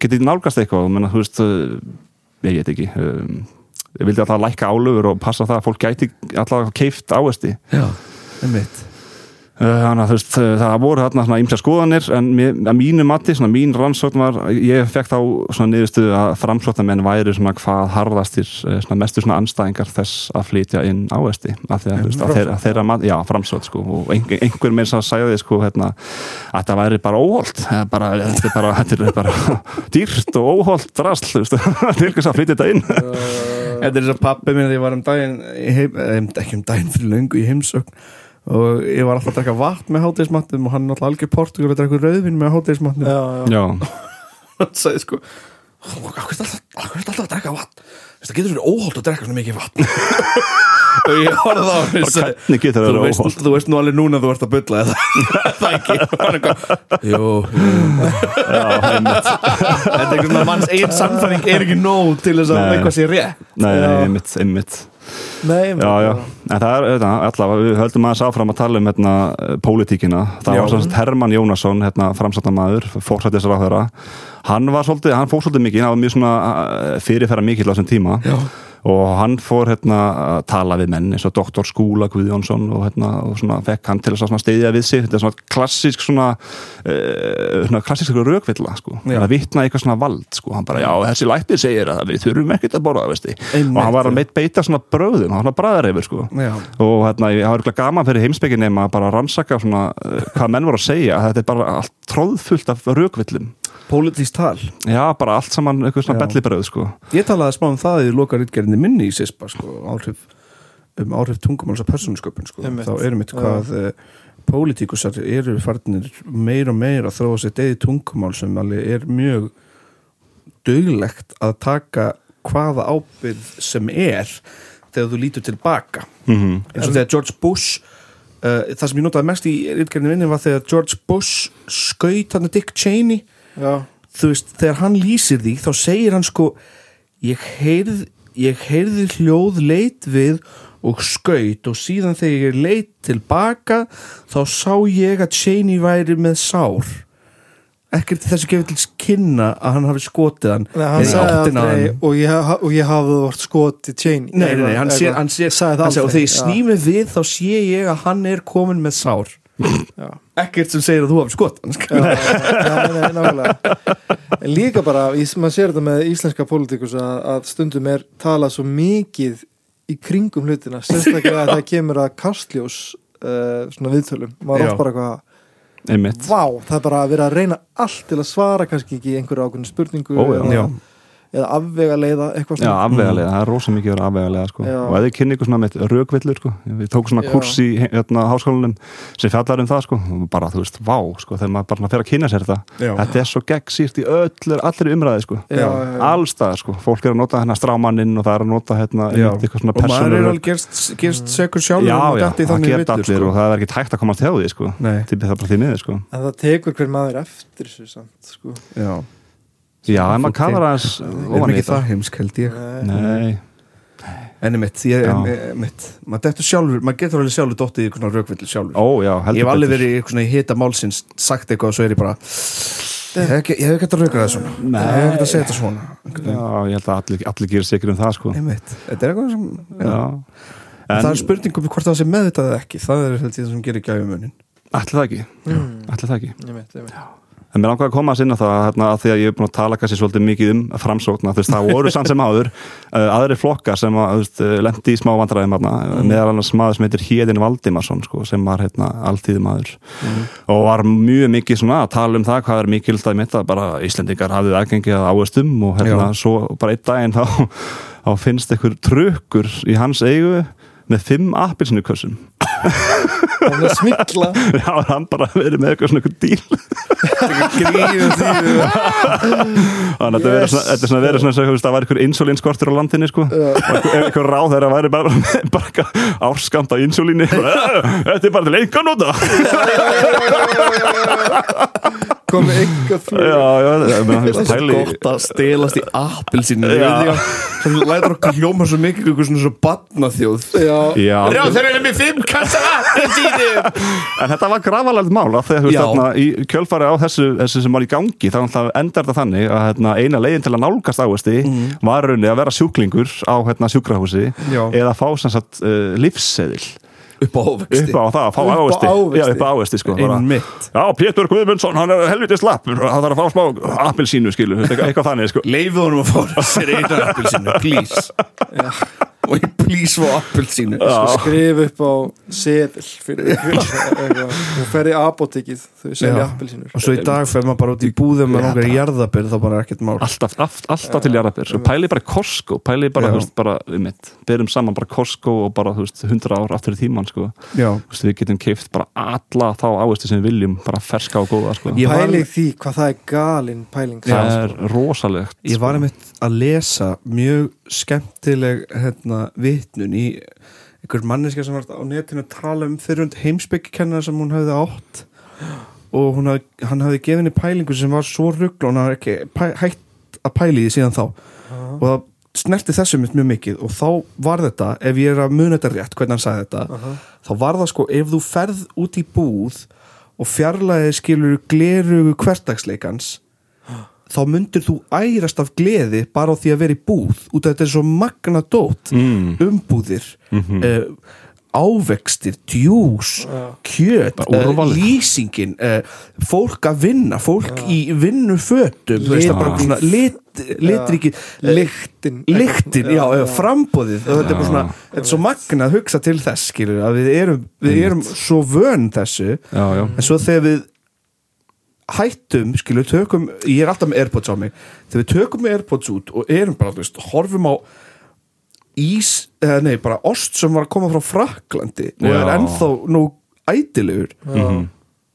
B: að geti nálgast eitthvað? Menna, þú veist, uh, ég veit ekki um, ég vildi alltaf lækka álöfur og passa það að fólk gæti alltaf keift ávesti
C: Já, einmitt
B: Þannig að þú veist, uh, það voru þarna svona ímsa skoðanir en að mínu mati, svona mín rannsókn var, ég fekk þá svona niðurstuðu að framslóttamenn væri svona hvað harðastir, uh, svona mestu svona anstæðingar þess að flytja inn ávesti af því að, veist, að þeirra, þeirra mati, já, framslótt sko, og einhver, einhver meins að sæði sko, hérna, að það væri bara óholt bara, þetta er bara, þetta er bara dýrt og óholt drasl, þú veist, til þess að flytja þetta inn.
C: Þetta er þess að pappi minn að ég var um daginn heim, eh, ekki um daginn fyrir löngu í heimsögn og ég var alltaf að drekka vatn með hátegismatnum og hann er alltaf algjör portugal að drekka rauðvin með hátegismatnum
A: Já, já.
B: Já,
C: hann sagði sko hvað er alltaf, að drekka vatn? Það getur verið óholt að drekka svona mikið vatn. Og ég horfði á hann og sagði,
B: hvernig getur það
C: þú
B: verið
C: veist,
B: óholt?
C: þú veist nú alveg núna að þú ert að bulla eða? Það ekki? Og jú, þetta er einhvern veginn manns eigin samfæring er ekki nóg til þess að eitthvað sé rétt.
B: Nei,
A: Já.
B: nei, einmitt, einmitt
A: Nei,
B: Já, já, en það er, þetta, allavega, við höldum aðeins áfram að tala um hérna, pólitíkina, það
C: Já.
B: var svona Herman Jónasson, hérna, framsattamæður fórsættisráðherra, hann var svolítið, hann fór svolítið mikið, hann var mjög svona eh, fyrirferða mikill á þessum tíma. Og hann fór hérna að tala við menn eins og doktor Skúla Guðjónsson og hérna, og svona fekk hann til að steyðja við sig, þetta er svona klassísk svona, uh, svona klassísk rökvilla, sko,
C: Já.
B: að vitna í eitthvað svona vald, sko, hann bara, já, þessi læknir segir að við þurfum ekkert að borða,
C: Einmitt,
B: og hann var að meitt beita svona bröðum, hann var bræðarefur sko.
C: Já.
B: og hérna, ég hafa eitthvað gaman fyrir heimspekin nema að bara rannsaka svona uh, hvað menn voru að segja, að þetta er bara allt tróðfullt af rökvillum
C: pólitísk tal
B: já, bara allt saman eitthvað svona bellibröð sko.
C: Ég talaði smá um það í loka rítgerðinni minni í SISPA sko, áhrif, um áhrif tungumáls að persónusköpun sko. Þá eru mitt
A: Já.
C: hvað uh, pólitíkusar eru farnir meir og meir að þróa sér degi tungumál sem alveg er mjög duglegt að taka hvaða ábyrð sem er þegar þú lítur tilbaka
B: mm
C: eins og þegar George Bush uh, það sem ég notaði mest í rítgerðinni minni var þegar George Bush skaut hann Dick Cheney
A: já,
C: þú veist, þegar hann lýsir því þá segir hann sko ég heyrð, ég heyrði hljóð leit við og skaut og síðan þegar ég leit tilbaka þá sá ég að Cheney væri með sár ekkert þessu gefið til kynna að hann hafi skotið hann
A: Nei, hann
C: að
A: aldrei
C: hann.
A: og ég, og ég hafði vort skotið Cheney
C: Nei, nei, nei, hann sé, hann hann og þegar ég snými við þá sé ég að hann er komin með sár. Ekkert sem segir að þú hafi hann sko.
A: En líka bara, maður sér þetta með íslenska pólitíkus að, að stundum er talað svo mikið í kringum hlutina sérstaklega að það kemur að kastljós uh, svona viðtölum maður oft bara eitthvað
B: einmitt
A: Vá, það er bara að vera að reyna allt til að svara kannski ekki einhverju ákveðinu spurningu
B: Ó, já.
A: eða,
C: Já.
A: Eða afvega leiða eitthvað
B: Já,
A: svona
B: afvegalega, það er rosa mikið að vera afvegalega sko.
A: Já.
B: og þið kynni ykkur svona með rökvillur sko. við tókum svona
A: Já.
B: kurs í hérna, háskólanum sem fjallar um það sko. bara, þú veist, vá, sko, þegar maður bara svona fer að kynna sér þetta
C: Já.
B: þetta er svo gegnsýrt í öllur, allir umræði sko. Allstað, sko, fólk er að nota hérna strámanninn og það er að nota hérna eitthvað svona
C: og maður er alveg gerst, gerst segur sjálfur
B: Já, það geta allir
C: sko.
B: og það er ekki hægt að komast hjá því
C: Já,
B: Já, en maður kafar aðeins
C: er
B: ofan í
C: ekki það heimsk held ég?
A: Nei.
B: Nei,
C: Enni mitt, ég, en, mitt maður dettur sjálfur, maður getur alveg sjálfur dottið í eitthvað svona rökvill sjálfur.
B: Ó já,
C: Ég
B: heldur
C: hef alveg verið í eitthvað svona í hita málsins sagt eitthvað og svo er ég bara Ég hef ekki, ég hægt að rauka það svona.
B: Nei.
C: Ég hef ekki að segja þetta svona
B: Já, ég held að allir, allir gerir sikir um það sko.
C: Einmitt. Þetta er eitthvað sem já.
B: Já.
C: En, Það er spurningum hvort það sé meðvitað eða ekki. Það er held ég það sem gerir gæfumunin
B: það ekki, það ekki En mér langar að koma að sinna það hérna, að því að ég er búin að tala kannski svolítið mikið um framsókna, þú veist, það voru sann sem áður uh, aðri flokkar sem að, uh, lendi í smá vandræðum hérna, meðal annars maður sem heitir Héðin Valdimarsson, sko, sem var hérna alltíðum maður og var mjög mikið svona að tala um það hvað er mikið að mitt að bara Íslendingar hafið aðgengið að áherstum og hérna
C: Já.
B: svo bara einn daginn þá, þá finnst einhver trukkur í hans eigu með fimm appilsinukössum
A: og með smikla
B: Já, hann bara verið með eitthvað svona eitthvað díl
C: Gríðum því
B: Þannig að þetta
A: Yes.
B: þetta er svona verið svona veist, það var einhver insulinskortur á landinni sko. einhver ráð þeirra væri bara með bara eitthvað árskamt á insulíni bara, "Eh, Þetta er bara til einhvern nota.
A: Komið eitthvað
B: veist,
C: Það er
B: pæli
C: gott að stelast í appelsinu
B: Já.
C: Það lætur okkur hljóma svo mikið Eitthvað svona svo badnaþjóð
A: já,
B: Já,
C: þeir eru með fimm kassa
B: en þetta var grafalegt mál af því að þú veist,
C: Já.
B: þarna, í kjölfari á þessu, þessu sem var í gangi þá endar þetta þannig að hérna, eina leiðin til að nálgast ávesti var raunni að vera sjúklingur á hérna, sjúkrahúsi
C: Já.
B: eða fá sem sagt uh, lífseðil
C: Upp á ávexti.
B: Upp á það að fá
A: ávexti.
B: Já, upp á ávesti sko Já, Pétur Guðmundsson, hann er helviti slappur. Hann þarf að fá smá appelsínu, skilu eitthvað, eitthvað þannig, sko.
C: Leifðu honum að fá sér einu appelsinu Please Og ég please fá appelsinu
A: skrif upp á fyrir eitthvað. þú ferði apotekið þau selja
C: Já.
A: appelsínur.
C: Og svo í dag fer maður bara út í búðum með í jarðabir þá bara ekkert mál.
B: Alltaf, alltaf, alltaf til jarðabir. Sko, pælið bara í Costco, pælið bara, þú veist, bara um mitt, berum saman bara Costco og bara, þú veist, 100 ár aftur í tíman, sko, veist, við getum keift bara alla þá áherslu sem við viljum, bara ferska og góða, sko,
C: Ég var-
A: pæling því hvað það er galinn pæling
B: það er rosalegt
C: Ég var einmitt að lesa mjög skemmtileg hérna, vitnun í einhver manneska sem var á netinu að tala um fyrrund heimsbyggkennar sem hún hafði átt. Og hafði, hann hafði gefið henni pælingu sem var svo ruggl og hann hafði ekki pæ, hægt að pæli því síðan þá. Og það snerti þessu mitt mjög mikið. Og þá var þetta, ef ég er að muna þetta rétt hvernig hann sagði þetta, þá var það sko ef þú ferð út í búð og fjarlæði skilur glerugu hvertagsleikans þá myndir þú ærast af gleði bara á því að vera í búð. Út af þetta er svo magna dót
B: Mm.
C: umbúðir mm ávextir, djús
A: Já.
C: kjöt, uh, lýsingin uh, fólk að vinna, fólk í vinnufötum þú veist það bara
B: Lit-
C: litriki
A: lyktin
C: lyktin, já, já, frambóðið og þetta er bara svona, þetta er svo magna að hugsa til þess skilur, að við erum, við erum svo vön þessu,
B: já, já,
C: en svo þegar við hættum, skilur, tökum ég er alltaf með Airpods á mig. Þegar við tökum með Airpods út og erum bara, þú veist, horfum á ís, eða nei, bara ost sem var að koma frá Fraklandi og er
B: Já.
C: ennþá nú ædilegur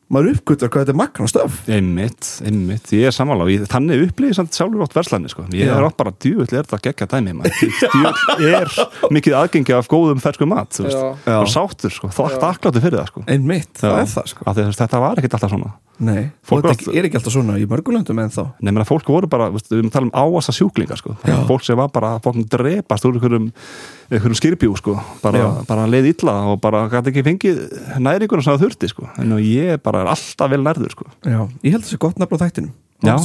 C: maður uppgötar hvað þetta er magna stöf.
B: Einmitt, einmitt ég er ég, þannig upplýði samt sjálfur átt verslanir, sko, ég
C: Já.
B: er átt bara djúvill er þetta geggja dæmi, djúvill er mikið aðgengi af góðum fersku mat,
A: Já.
C: Já.
B: og sáttur, sko, þátt akkláttu fyrir það, sko.
C: Einmitt, það
B: Já.
C: er það sko.
B: Af því að þetta var ekkert alltaf svona
C: nei,
B: Fólk
C: og
B: var
C: þetta er ekki alltaf svona í mörgulöndum en þá
B: Nei, menn að fólk voru bara, við erum að tala um áasa sjúklinga sko. Fólk sem var bara fólk drepast úr einhverjum, einhverjum skýrbjú sko. bara, bara leið illa og bara gæti ekki fengið næringuna sem það þurfti sko. en ég bara er alltaf vel nærður sko.
C: já, ég held þessi gott nafn á þættinum
B: Já.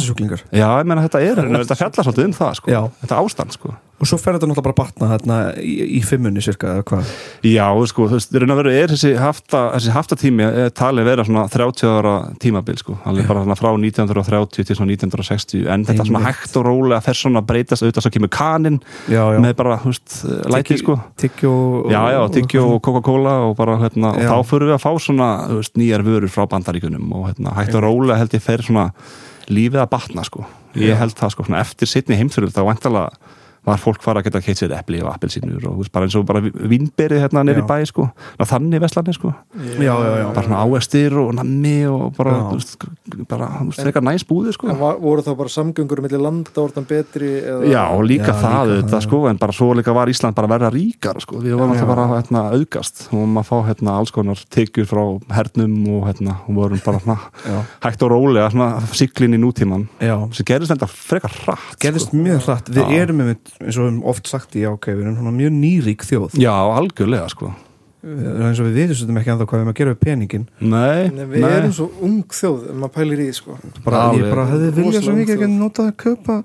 B: Já, ég menna þetta er, þetta fjallar svolítið um það sko.
C: Já.
B: þetta ástand sko.
C: og svo fer þetta náttúrulega bara að batna þarna í, í fimmunni cirka eða hvað
B: Já, sko, þú veist, raun og veru er þessi hafta, þessi haftatími er talið vera svona 30 ára tímabil, sko, alveg bara svona frá 1930 til svona 1960 en þetta svona
C: Einmitt.
B: hægt og rólega fer svona að breytast auðvitað svo kemur kaninn
C: já, já,
B: með bara, þú veist, læti, sko.
C: Tyggjó og-
B: Coca-Cola og bara, hérna, og þá fyrir við að fá svona, veist, nýjar vörur frá bandaríkunum og hérna, hægt og rólega held ég fer svona lífið að batna sko. Ég held það sko, svona, eftir sittni heimsfyrir þá vantalega var fólk fara að geta keitt sér epli og appelsínur og bara eins og bara vínberið hérna
C: Já.
B: bæ sko, Ná, þannig veslanir sko
C: Já, já, já.
B: bara svona áestir og nammi og bara, veist, bara, þú veist, frekar næs búðir sko
A: En var, voru þá bara samgöngur millir landa orðan betri eða,
B: Já, og líka
C: Já,
B: það
C: líka, já.
B: sko, en bara svo líka var Ísland bara verða ríkar sko, við vorum
C: Já.
B: alltaf bara hérna, auðgast og að fá hérna alls konar tekjur frá hernum og hérna, og vorum bara hérna,
C: Já.
B: hægt og rólega svona siglin í nútíman
C: Já.
B: sem gerðist þetta frekar hratt
C: gerðist
B: sko.
C: mjög hratt við erum einmitt, eins og við höfum oft sagt í ok, við erum svona mjög nýrík þjóð.
B: Já, algjörlega sko.
C: Við- eins og við viðsum ekki ennþá hvað við erum að gera við peningin
B: Nei,
A: Nei, við erum svo ung þjóð ef maður pælir í sko.
C: bara, ég bara hefði viljað svo mikið ekki nota að kaupa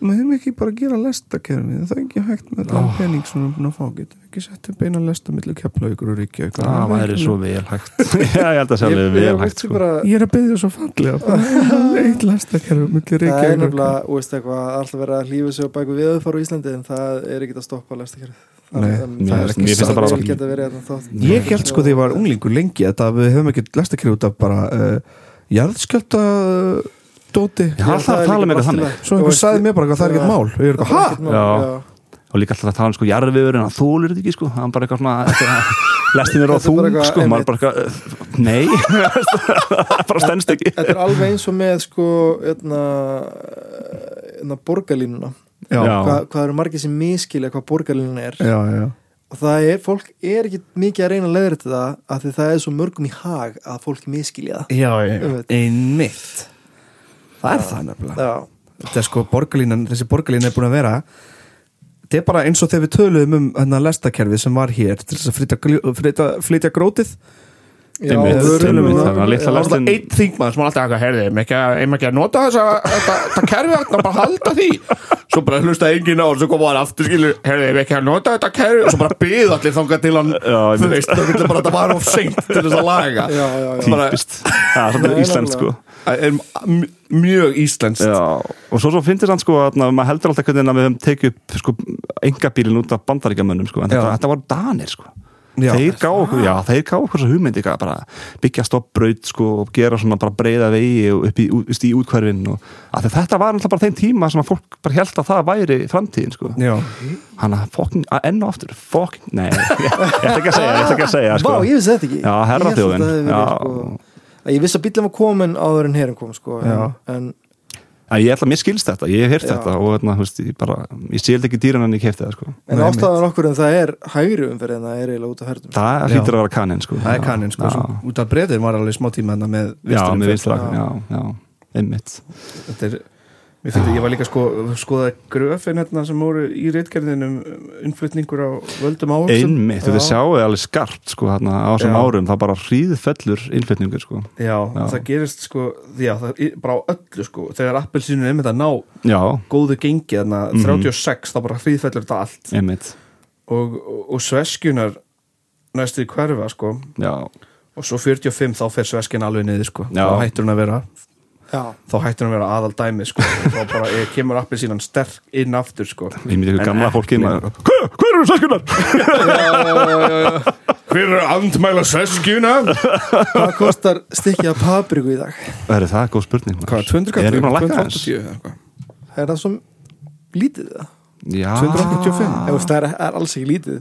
C: maður hefum ekki bara að gera lestakerfi það er ekki hægt með allan
B: Ó.
C: pening sem við erum búin að fá getum við ekki sett upp eina lesta millir keflaugur og ríkja
B: það væri svo vel hægt. Já, ég held að sjálf
A: ég,
B: vel hægt sko.
A: bara,
C: ég er að byggja svo fallega eitt lestakerfi millir
A: það
C: ríkja
A: er nefnilega þú veist eitthvað, alltaf verið að hlífa sig á bæku við auðfara á Íslandi en það er ekkert að stoppa
B: það er ekki það
A: hérna þátt
C: ég held sko þegar ég var unglingur lengi að við höfum ekki lestakerfi út af bara uh, jarðskjölda dóti
B: Já, alltaf að tala með þetta þannig.
C: Svo einhver sagði mér bara að það er ekkert mál. Og ég er eitthvað, hæ?
B: Og líka alltaf að tala um sko jarðviður en að þólir þetta ekki sko. Það er bara eitthvað svona lestin er á
A: er eitthvað
B: sko. Maður bara eitthvað nei. Það bara stendst ekki.
A: Þetta er alveg eins og með sko hérna, hérna borgarlínuna. Hvað eru margir sem miskilja hvað borgarlínuna er?
C: Já, já.
A: og það er, fólk er ekki mikið að reyna að leiðra þetta af því það er svo mörgum í hag að fólk miskilja það.
C: Já, já,
A: Einmitt.
C: Það er það nefnilega. Þetta er sko borgarlínan, þessi borgarlínan er búin að vera Þetta er bara eins og þegar við töluðum um hérna lestakerfið sem var hér til þess að flytja, flytja, flytja grótið.
A: Já
B: það, það. er
C: Það alltaf einn þingmann sem var alltaf eitthvað herði, að- eigum ekki að nota þess að þetta, kerfi að bara halda því. Svo bara hlustaði enginn á og svo kom hann aftur skilur, herði, erum ekki að nota þetta kerfi? Og svo bara byði allir þangað til hann
B: Já,
C: þú veist, það vilja bara þetta var of seint til þess að laga.
B: Típist. Það er svolítið íslensk sko
C: Það er mjög íslenskt.
B: Já, og svo, svo finnst þess sko að maður heldur alltaf hvernig að við höfum tekið upp sko, engabílin út af bandaríkjamönnum sko, en þetta, þetta var danir sko.
C: Já.
B: þeir gá okkur, já, þeir gá okkur svo hugmyndi bara byggja stoppbraut sko og gera svona bara breyða vegi upp í, í útkverfin og þetta var alltaf bara þeim tíma sem að fólk bara held að það væri framtíðin sko. Hann að fokking, að enn og aftur fokking, nei, ég, ætla ekki að segja ég ætla ekki að segja sko.
A: Vá, ég vissi þetta ekki.
B: Já, herraþjóðin. Já.
A: sko, Ég vissi að bílum var komin áður en herin kom sko,
C: Já.
A: en, en
B: En ég ætla að mér skilst þetta, ég hef heyrt
A: Já.
B: þetta og hérna, þú veist, ég bara, ég sé ekki dýran en ég kefti það, sko.
A: En ástæðan okkur en það er hægri umferð en það er eiginlega út af herðum
B: Það
C: Já.
B: hlýtur að vera kaninn, sko.
C: það er kannin sko,
B: Já,
C: út af breyðin var alveg smá tíma hérna með
B: já,
C: vinstri
B: með
C: umferð.
B: vinstra,
A: Já.
B: já, já, einmitt.
C: Þetta er finnst að ég var líka sko skoða gröfin hérna sem voru í reitgerðinum innflutningur á völdum ávöxtum.
B: Einmitt, þetta
A: Já.
B: sjáu alveg skarpt, sko, hérna, á þessum árum, það bara hríðfellur innflutningur, sko.
C: Já,
B: Já.
C: það gerist sko já, það, bara á öllu sko þegar appelsinu er einmitt að ná
B: Já,
C: góðu gengi þarna
B: Mhm.
C: 36 þá bara hríðfellur þetta allt.
B: Einmitt,
C: og, og, sveskjunar næstu í hverfa sko. Og svo 45 þá fer sveskin alveg niður sko. Þá hættur hún að vera
A: Já,
C: þá hættur hún að vera aðal dæmi sko og þá bara eh, kemur appelsínan sterk inn aftur sko En
B: gamla
C: ekki
B: fólki,
C: lengur.
B: maður, hvað eru sæskunar?
C: Hver er andmæla sveskjuna?
A: hvað kostar stykkið af papriku í dag?
B: Það er það, góð spurning.
C: Hvað, 200
B: Ég er ekki búin að lækka þess.
C: 280 eða eitthvað?
A: Er það svo lítið það?
B: Já,
C: 285.
A: Ég veist, það er, er alls ekki lítið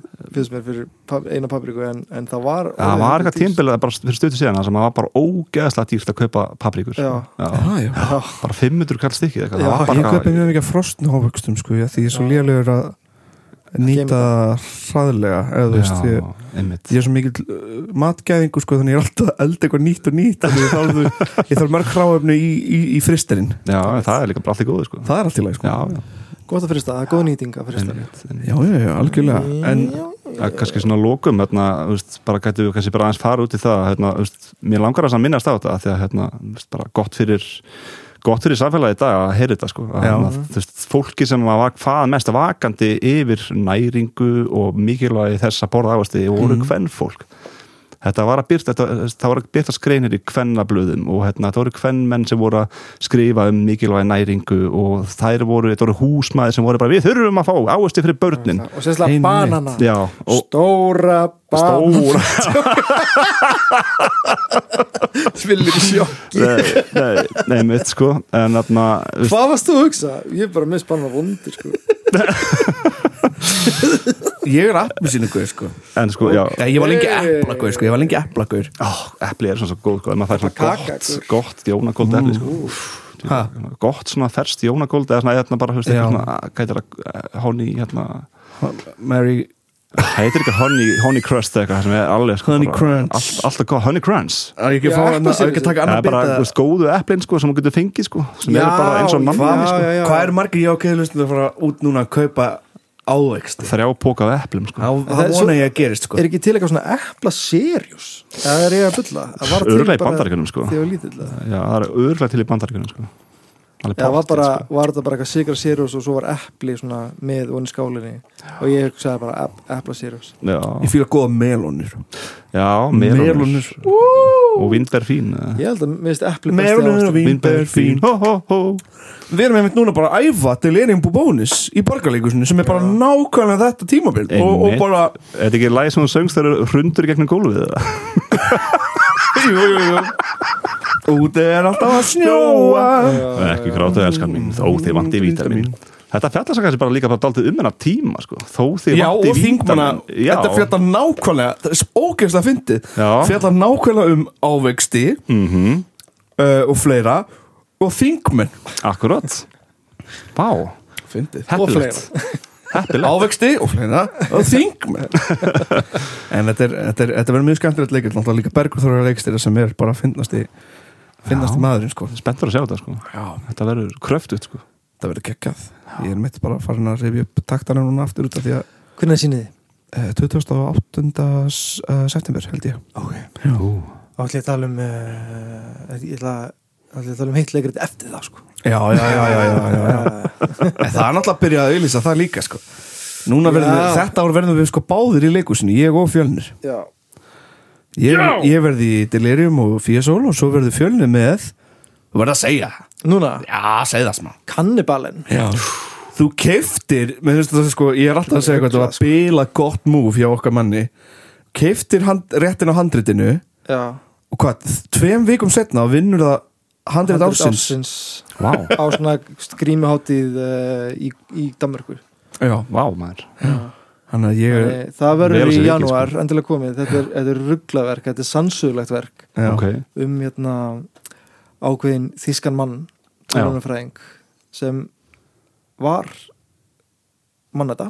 A: mér fyrir pap, eina papriku en, en það var
B: Það var eitthvað tímbilið bara fyrir stötu síðan þar sem það var bara ógeðslega dýrt að kaupa paprikur.
A: Já.
B: Já.
C: Já, já
B: Bara 500 kall stykkið eitthvað.
A: Já,
B: það var
C: Ég kaupi mjög mikið af frostn ávöxtum sko, því ég er svo
A: Já.
C: lélegur að nýta hraðlega ég, ég er svo mikið uh, matgæðingu sko, þannig ég er alltaf að elda eitthvað nýtt og nýtt þannig ég þarf, ég þarf mörg hráöfni í, í, í fristirinn,
B: Já, það er líka bara allt í góðu sko.
C: það er allt í lagi sko.
B: Já, já,
A: gott að frista, það er góð nýting að frista
B: einmitt, einmitt.
C: já, já, já, algjörlega en
B: Það er kannski svona lókum hérna, þú veist, bara gætu við kannski bara aðeins fara út í það hérna, þú veist, mér langar að minnast á þetta því að hérna, þú veist, bara gott fyrir gott fyrir samfélagi í dag að heyra þetta sko. að,
C: Já.
B: hérna, þú veist, fólki sem var hvað mest vakandi yfir næringu og mikilvægi þess að borða ávasti voru
C: Mhm.
B: hvern fólk þetta var að byrta það var að byrta skreinir í kvennablöðum og hérna, það voru kvennmenn sem voru að skrifa um mikilvæg næringu og þær voru, þetta voru húsmaði sem voru bara við þurfum að fá áherslu fyrir börnin
A: og
C: Einmitt.
A: banana stóra
B: stóra
A: svillir í sjokki.
B: Nei, nei, nei, mitt sko. En veist,
A: hvað varst þú að hugsa? ég er bara með banana vondir sko.
C: Ég er appelsínu guð sko.
B: En sko, já.
C: Já, ég var lengi
A: Hey.
C: epla guð sko, ég var lengi epla guð
B: Ó, epli er svona svo góð, sko, maður fær svona gott, gott jónagóld epli, sko.
C: Ha?
B: gott svona ferst jónagóld eða svona, hérna bara,
C: Já.
B: eitthvað svona gætir að honey, hérna.
C: Mary
B: heitir ekki honey, honey crust eða eitthvað sem er alveg, sko
C: Honey crunch.
B: allt, alltaf góð, honey crunch.
C: Á ég ekki
A: Já,
C: fá að ekki taka
B: það
C: annan
B: er bara,
C: bita
B: veist, góðu eplin, sko, sem þú getur fengið, sko sem
A: Já,
B: eru bara eins og
A: já,
B: sko.
A: já, já.
C: Hvað eru margir jákæðlustin að fara út núna að kaupa ávegst
B: þrjá póka af eplum, sko.
C: Það
A: það er
C: það
A: svo-
C: vona ég að gerist sko.
A: Er ekki til eitthvað svona epla seriós það er ég að Það til
B: Örugglega í
A: bara
B: Bandaríkjunum, sko.
A: þegar ég var lítill eða?
B: já, það er örglega til í bandaríkunum, sko
A: Já, var, bara,
B: sko.
A: var þetta bara eitthvað sigra seriós og svo var epli svona með onni skálinni? Og ég hugsaði bara ep, epla seriós
B: já,
C: Ég fýla góða melónir
B: já,
C: melónur.
B: Og vindber fín
A: ég held að mér finnst epli besti
C: Melónur og vínber fín
B: Hó, hó, hó.
C: Við erum einmitt núna bara að æfa til Erin Bubónis í borgarleikusinu sem er bara nákvæmlega þetta tímabild og, og bara
B: Er þetta ekki læg sem hún söngst þegar hrundur gegnum gólfið eða?
C: jú, jú, jú. Úti er alltaf að snjóa.
B: Ekki grátu elskan mín, þó þið vandi vítamin Þetta fjallar svo kannski bara líka bara daldið um hennar tíma sko. Þó þið
C: Já,
B: vandi
C: og þingmanna,
B: vítamin
C: þetta fjallar nákvæmlega það er ógeðslega fyndið.
B: Já.
C: fjallar nákvæmlega um ávexti
B: mm
C: uh, og fleira og þingmenn.
B: Akkurat. Vá,
C: fyndið.
A: Og fleira.
B: Heppilegt. Heppilegt
C: ávexti og fleira og þingmenn. En þetta, er, þetta, er, þetta verður mjög skemmtilegt leikir náttúrulega líka Bergur Þóra leikstýra sem er bara finnast í finnast maðurinn sko
B: Spenntur að sjá þetta sko.
C: Já.
B: Þetta verður kröftut sko.
C: það verður geggjað ég er mitt bara farin að rifja upp taktana núna aftur út af því að
A: hvernig sýnið þið?
C: eh, 28. Uh, september held ég
A: ok þá ætla ég að tala um uh, ég ætla þá ætla ég að tala um heitt leikrit eftir það sko
C: já, já, já, já, já, já, já. En það er náttúrulega að byrja að auðlýsa það líka sko. Núna verðum við,
A: Já.
C: þetta ár verðum við sko báðir í leikusinu, ég og fjölnir
A: já
C: Ég, ég verði í Delirium og Fíasól og svo verði fjölnir með Þú verði að segja.
A: Núna?
C: Já, segð það smá.
A: Kannibalen.
C: Já. Þú keiftir, með þú veist sko, ég er alltaf að segja hvað þetta var bila gott múf hjá okkar manni. Keiftir hand, réttin á handritinu.
A: Já.
C: Og hvað, tveim vikum setna vinnur það handrit
A: Handrit
C: ásins
B: Vá,
A: á svona grímiháttíð uh, í, í Danmörku.
C: Já,
B: vá maður
C: þannig að ég
A: það verður í
B: sér ekki,
A: janúar endilega komið, þetta er, þetta er rugglaverk þetta er sannsögulegt verk.
C: Já.
B: Ok,
A: um hérna ákveðin þískan mann tónunafræðing sem var mannata.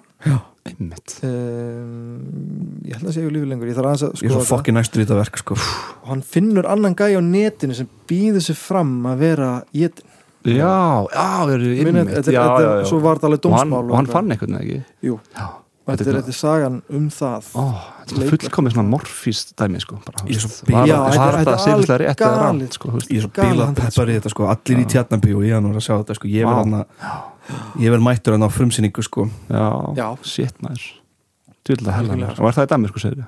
B: Einmitt.
A: Um, ég held að segja lífi lengur. Ég þarf aðeins að
C: Ég er svo
A: skoða
C: fokkin næstur í þetta verk sko.
A: og hann finnur annan gæja á netinu sem býður sig fram að vera jétin
B: Já, já, eru
A: þetta,
B: já,
A: þetta,
B: já, já.
A: svo var þetta alveg
B: Og hann,
A: dómsmál
B: og hann
A: eitthvað.
B: fann veginn ekki?
A: Jú,
B: Já,
A: þetta er, þetta er sagan um það
B: Ó, þetta er fullkomið svona morfíst dæmi sko, bara,
C: Ég er
B: var-
A: er
B: sérfislega
A: alveg
B: rétt eða
A: galið.
B: rangt sko.
C: Ég er svo bílað peppar í þetta sko. Allir í tjarnabí og ég er að sjá þetta sko. Ég verð hana Ég verð mættur hann á frumsýningu sko.
B: Já,
A: Já.
B: shit maður Djúlega hella
A: Algjörlega.
B: maður Og var það í Danmörku, segir þið?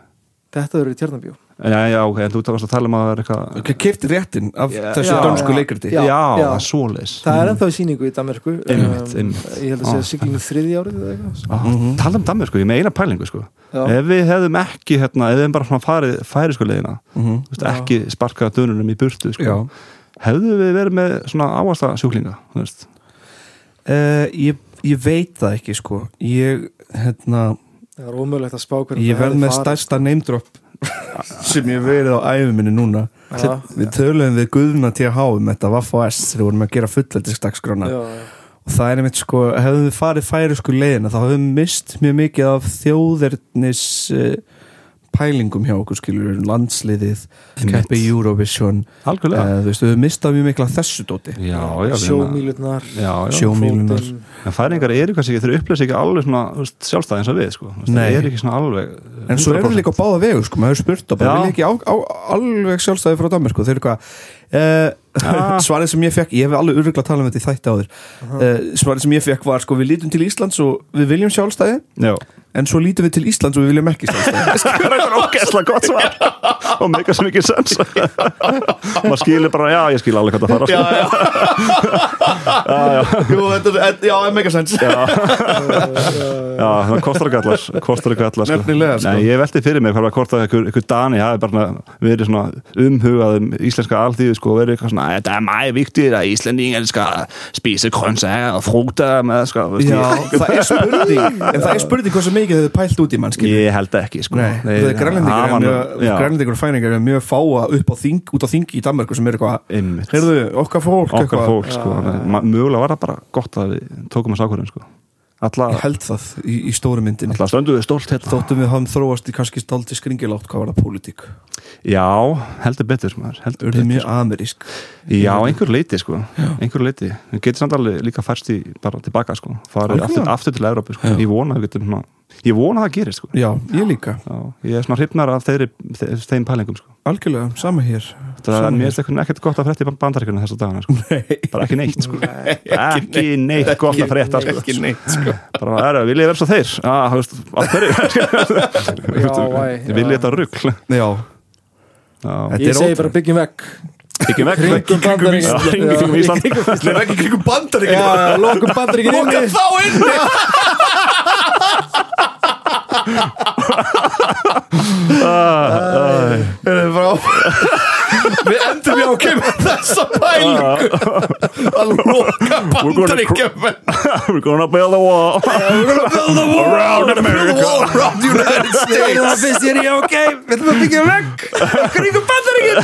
A: þetta verður í tjarnabjó
B: Já, já, ok, en þú takast að tala um að það er eitthvað
C: Kefti réttin af
B: Já,
C: þessu
A: já,
C: dansku leikriti
B: Já,
A: Já, já.
B: það er svoleiðis
A: það er ennþá í síningu í Danmörku
B: Einmitt, einmitt.
A: ég held að segja
B: Ah.
A: siglinu þriði árið eða eitthvað
B: ah. Tala um Danmörku, ég með eina pælingu sko.
A: Já.
B: Ef við hefðum ekki, hérna, ef við hefðum bara svona farið færi sko leiðina
C: Mhm.
B: veist, ekki sparkað dönunum í burtu sko. Hefðu við verið með svona áasta sjúklinga þú veist?
C: Uh, ég, ég veit það ekki sko. Ég, hérna
A: er
C: Ég verð með stærsta neymdrop sem ég verið á æfum minni núna
A: Já.
C: Við töluðum við Guðna TH um þetta Vaff og S þegar við vorum að gera
A: já.
C: og það er einmitt sko, hefðum við farið færi sko leiðina þá hefðum við mist mjög mikið af þjóðernis uh, pælingum hjá okkur skilur landsliðið, keppi Eurovision.
B: Algjörlega.
C: Uh, þú veist, við hefðum mistað mjög mikla þessu dóti. Sjómílurnar.
A: fótinn.
B: en færingar eru kannski ekki, þeir upplösa ekki alveg sjálfstæði eins og við sko. Þeir eru ekki svona alveg
C: en svo erum við líka á báða vegu sko, maður spurt og bara vil ekki á, á, alveg sjálfstæði frá Danmark sko, þeir eru hvað uh,
B: Ah.
C: svarið sem ég fekk, ég hef alveg öruglega að tala um þetta í þætti áður. Uh, svarið sem ég fekk var sko, við lítum til Íslands og við viljum sjálfstæði.
B: Já,
C: en svo lítum við til Íslands og við viljum ekki sjálfstæði
B: Það er ógeðslega gott svar. Og meika sem ekki sens. Maður skilur bara, já, ég skil alveg hvað það fara sko.
C: Jú, þetta já, er mega sens.
B: Já, já, það kostar ekki allar kostar ekki allar sko.
C: Nefnilega, sko.
B: Nei, ég velti fyrir mig hvað hvort að einhver, einhver Dani hafi bara verið svona umhugað um íslenska alþýðu sko, og verið eitthvað svona, þetta er meget vigtigt að Íslandingen skal spise grøntsager og frugter með, sko,
C: Já, það er spurning. En það er spurning hvað svo mikið þau pælt út í mann skilur.
B: ég held ekki sko. Já,
C: grænlendingar og fæningar er mjög fáa upp á þing, út á þingi í Danmarku sem er eitthvað, heyrðu, okkar fólk
B: okkar fólk sko. Mögulega var það bara gott að við tókum að sákurinn sko. alla,
C: Ég held það í, í stóru myndin
B: hérna.
C: Þóttum við hann þróast í kannski stálti skringilátt hvað var það pólitík.
B: Já, heldur betur maður, betur.
C: mjög amerísk.
B: Já, einhver leiti sko. Einhver leiti, við getum samt alveg líka færst í bara tilbaka sko, farið aftur, aftur til Evrópu sko, ég vona að við getum svona, ég vona að það gerist sko.
C: Já, ég líka,
B: Já, ég er svona hrifnar af þeirri, þeir, þeim pælingum sko.
C: algjörlega, sama hér.
B: Það er eitthvað ekkert gott að frétta í bandaríkjunum þessa dagana sko.
C: Nei,
B: bara ekki neitt sko. ekki neitt. gott að frétta sko.
C: ekki neitt sko.
B: bara, er, vil ég vera svo þeir? Ah, af hverju?
A: Já, æ,
B: vil
A: já.
B: ég þetta rugl?
C: Já,
B: Já.
C: Þetta
A: Ég segi bara byggjum vekk Kringum bandaríkin
B: Já, hringum kringum Ísland.
C: Það kringum
A: Já,
C: bandaríkinn
A: já, lokum bandaríkin
C: Loka
A: inni.
C: þá inni Er það frá Við endum já ekki með þessa pælingu. Að loka bandaríkjum
B: we're gonna build a wall.
C: Build a wall.
B: Around America.
C: Around the United States.
A: Það finnst ég, já, ok, við ætlum að byggja vekk Kringum bandaríkin.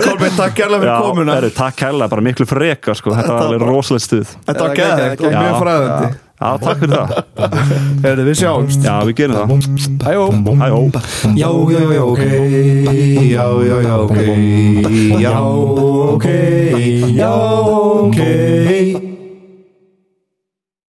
C: Kolbeinn, takk kærlega fyrir komuna.
B: er, takk kærlega, bara miklu freka sko. þetta var alveg rosalegt stuð.
C: Þetta var geðvægt og mjög fræðandi
B: já, takk fyrir það.
C: Herðu, við sjáumst.
B: Já, við gerum það.
C: Hæjó
B: Hæjó.
C: Já, já, já, ok. Já, já, já, ok. Já, ok. Já, ok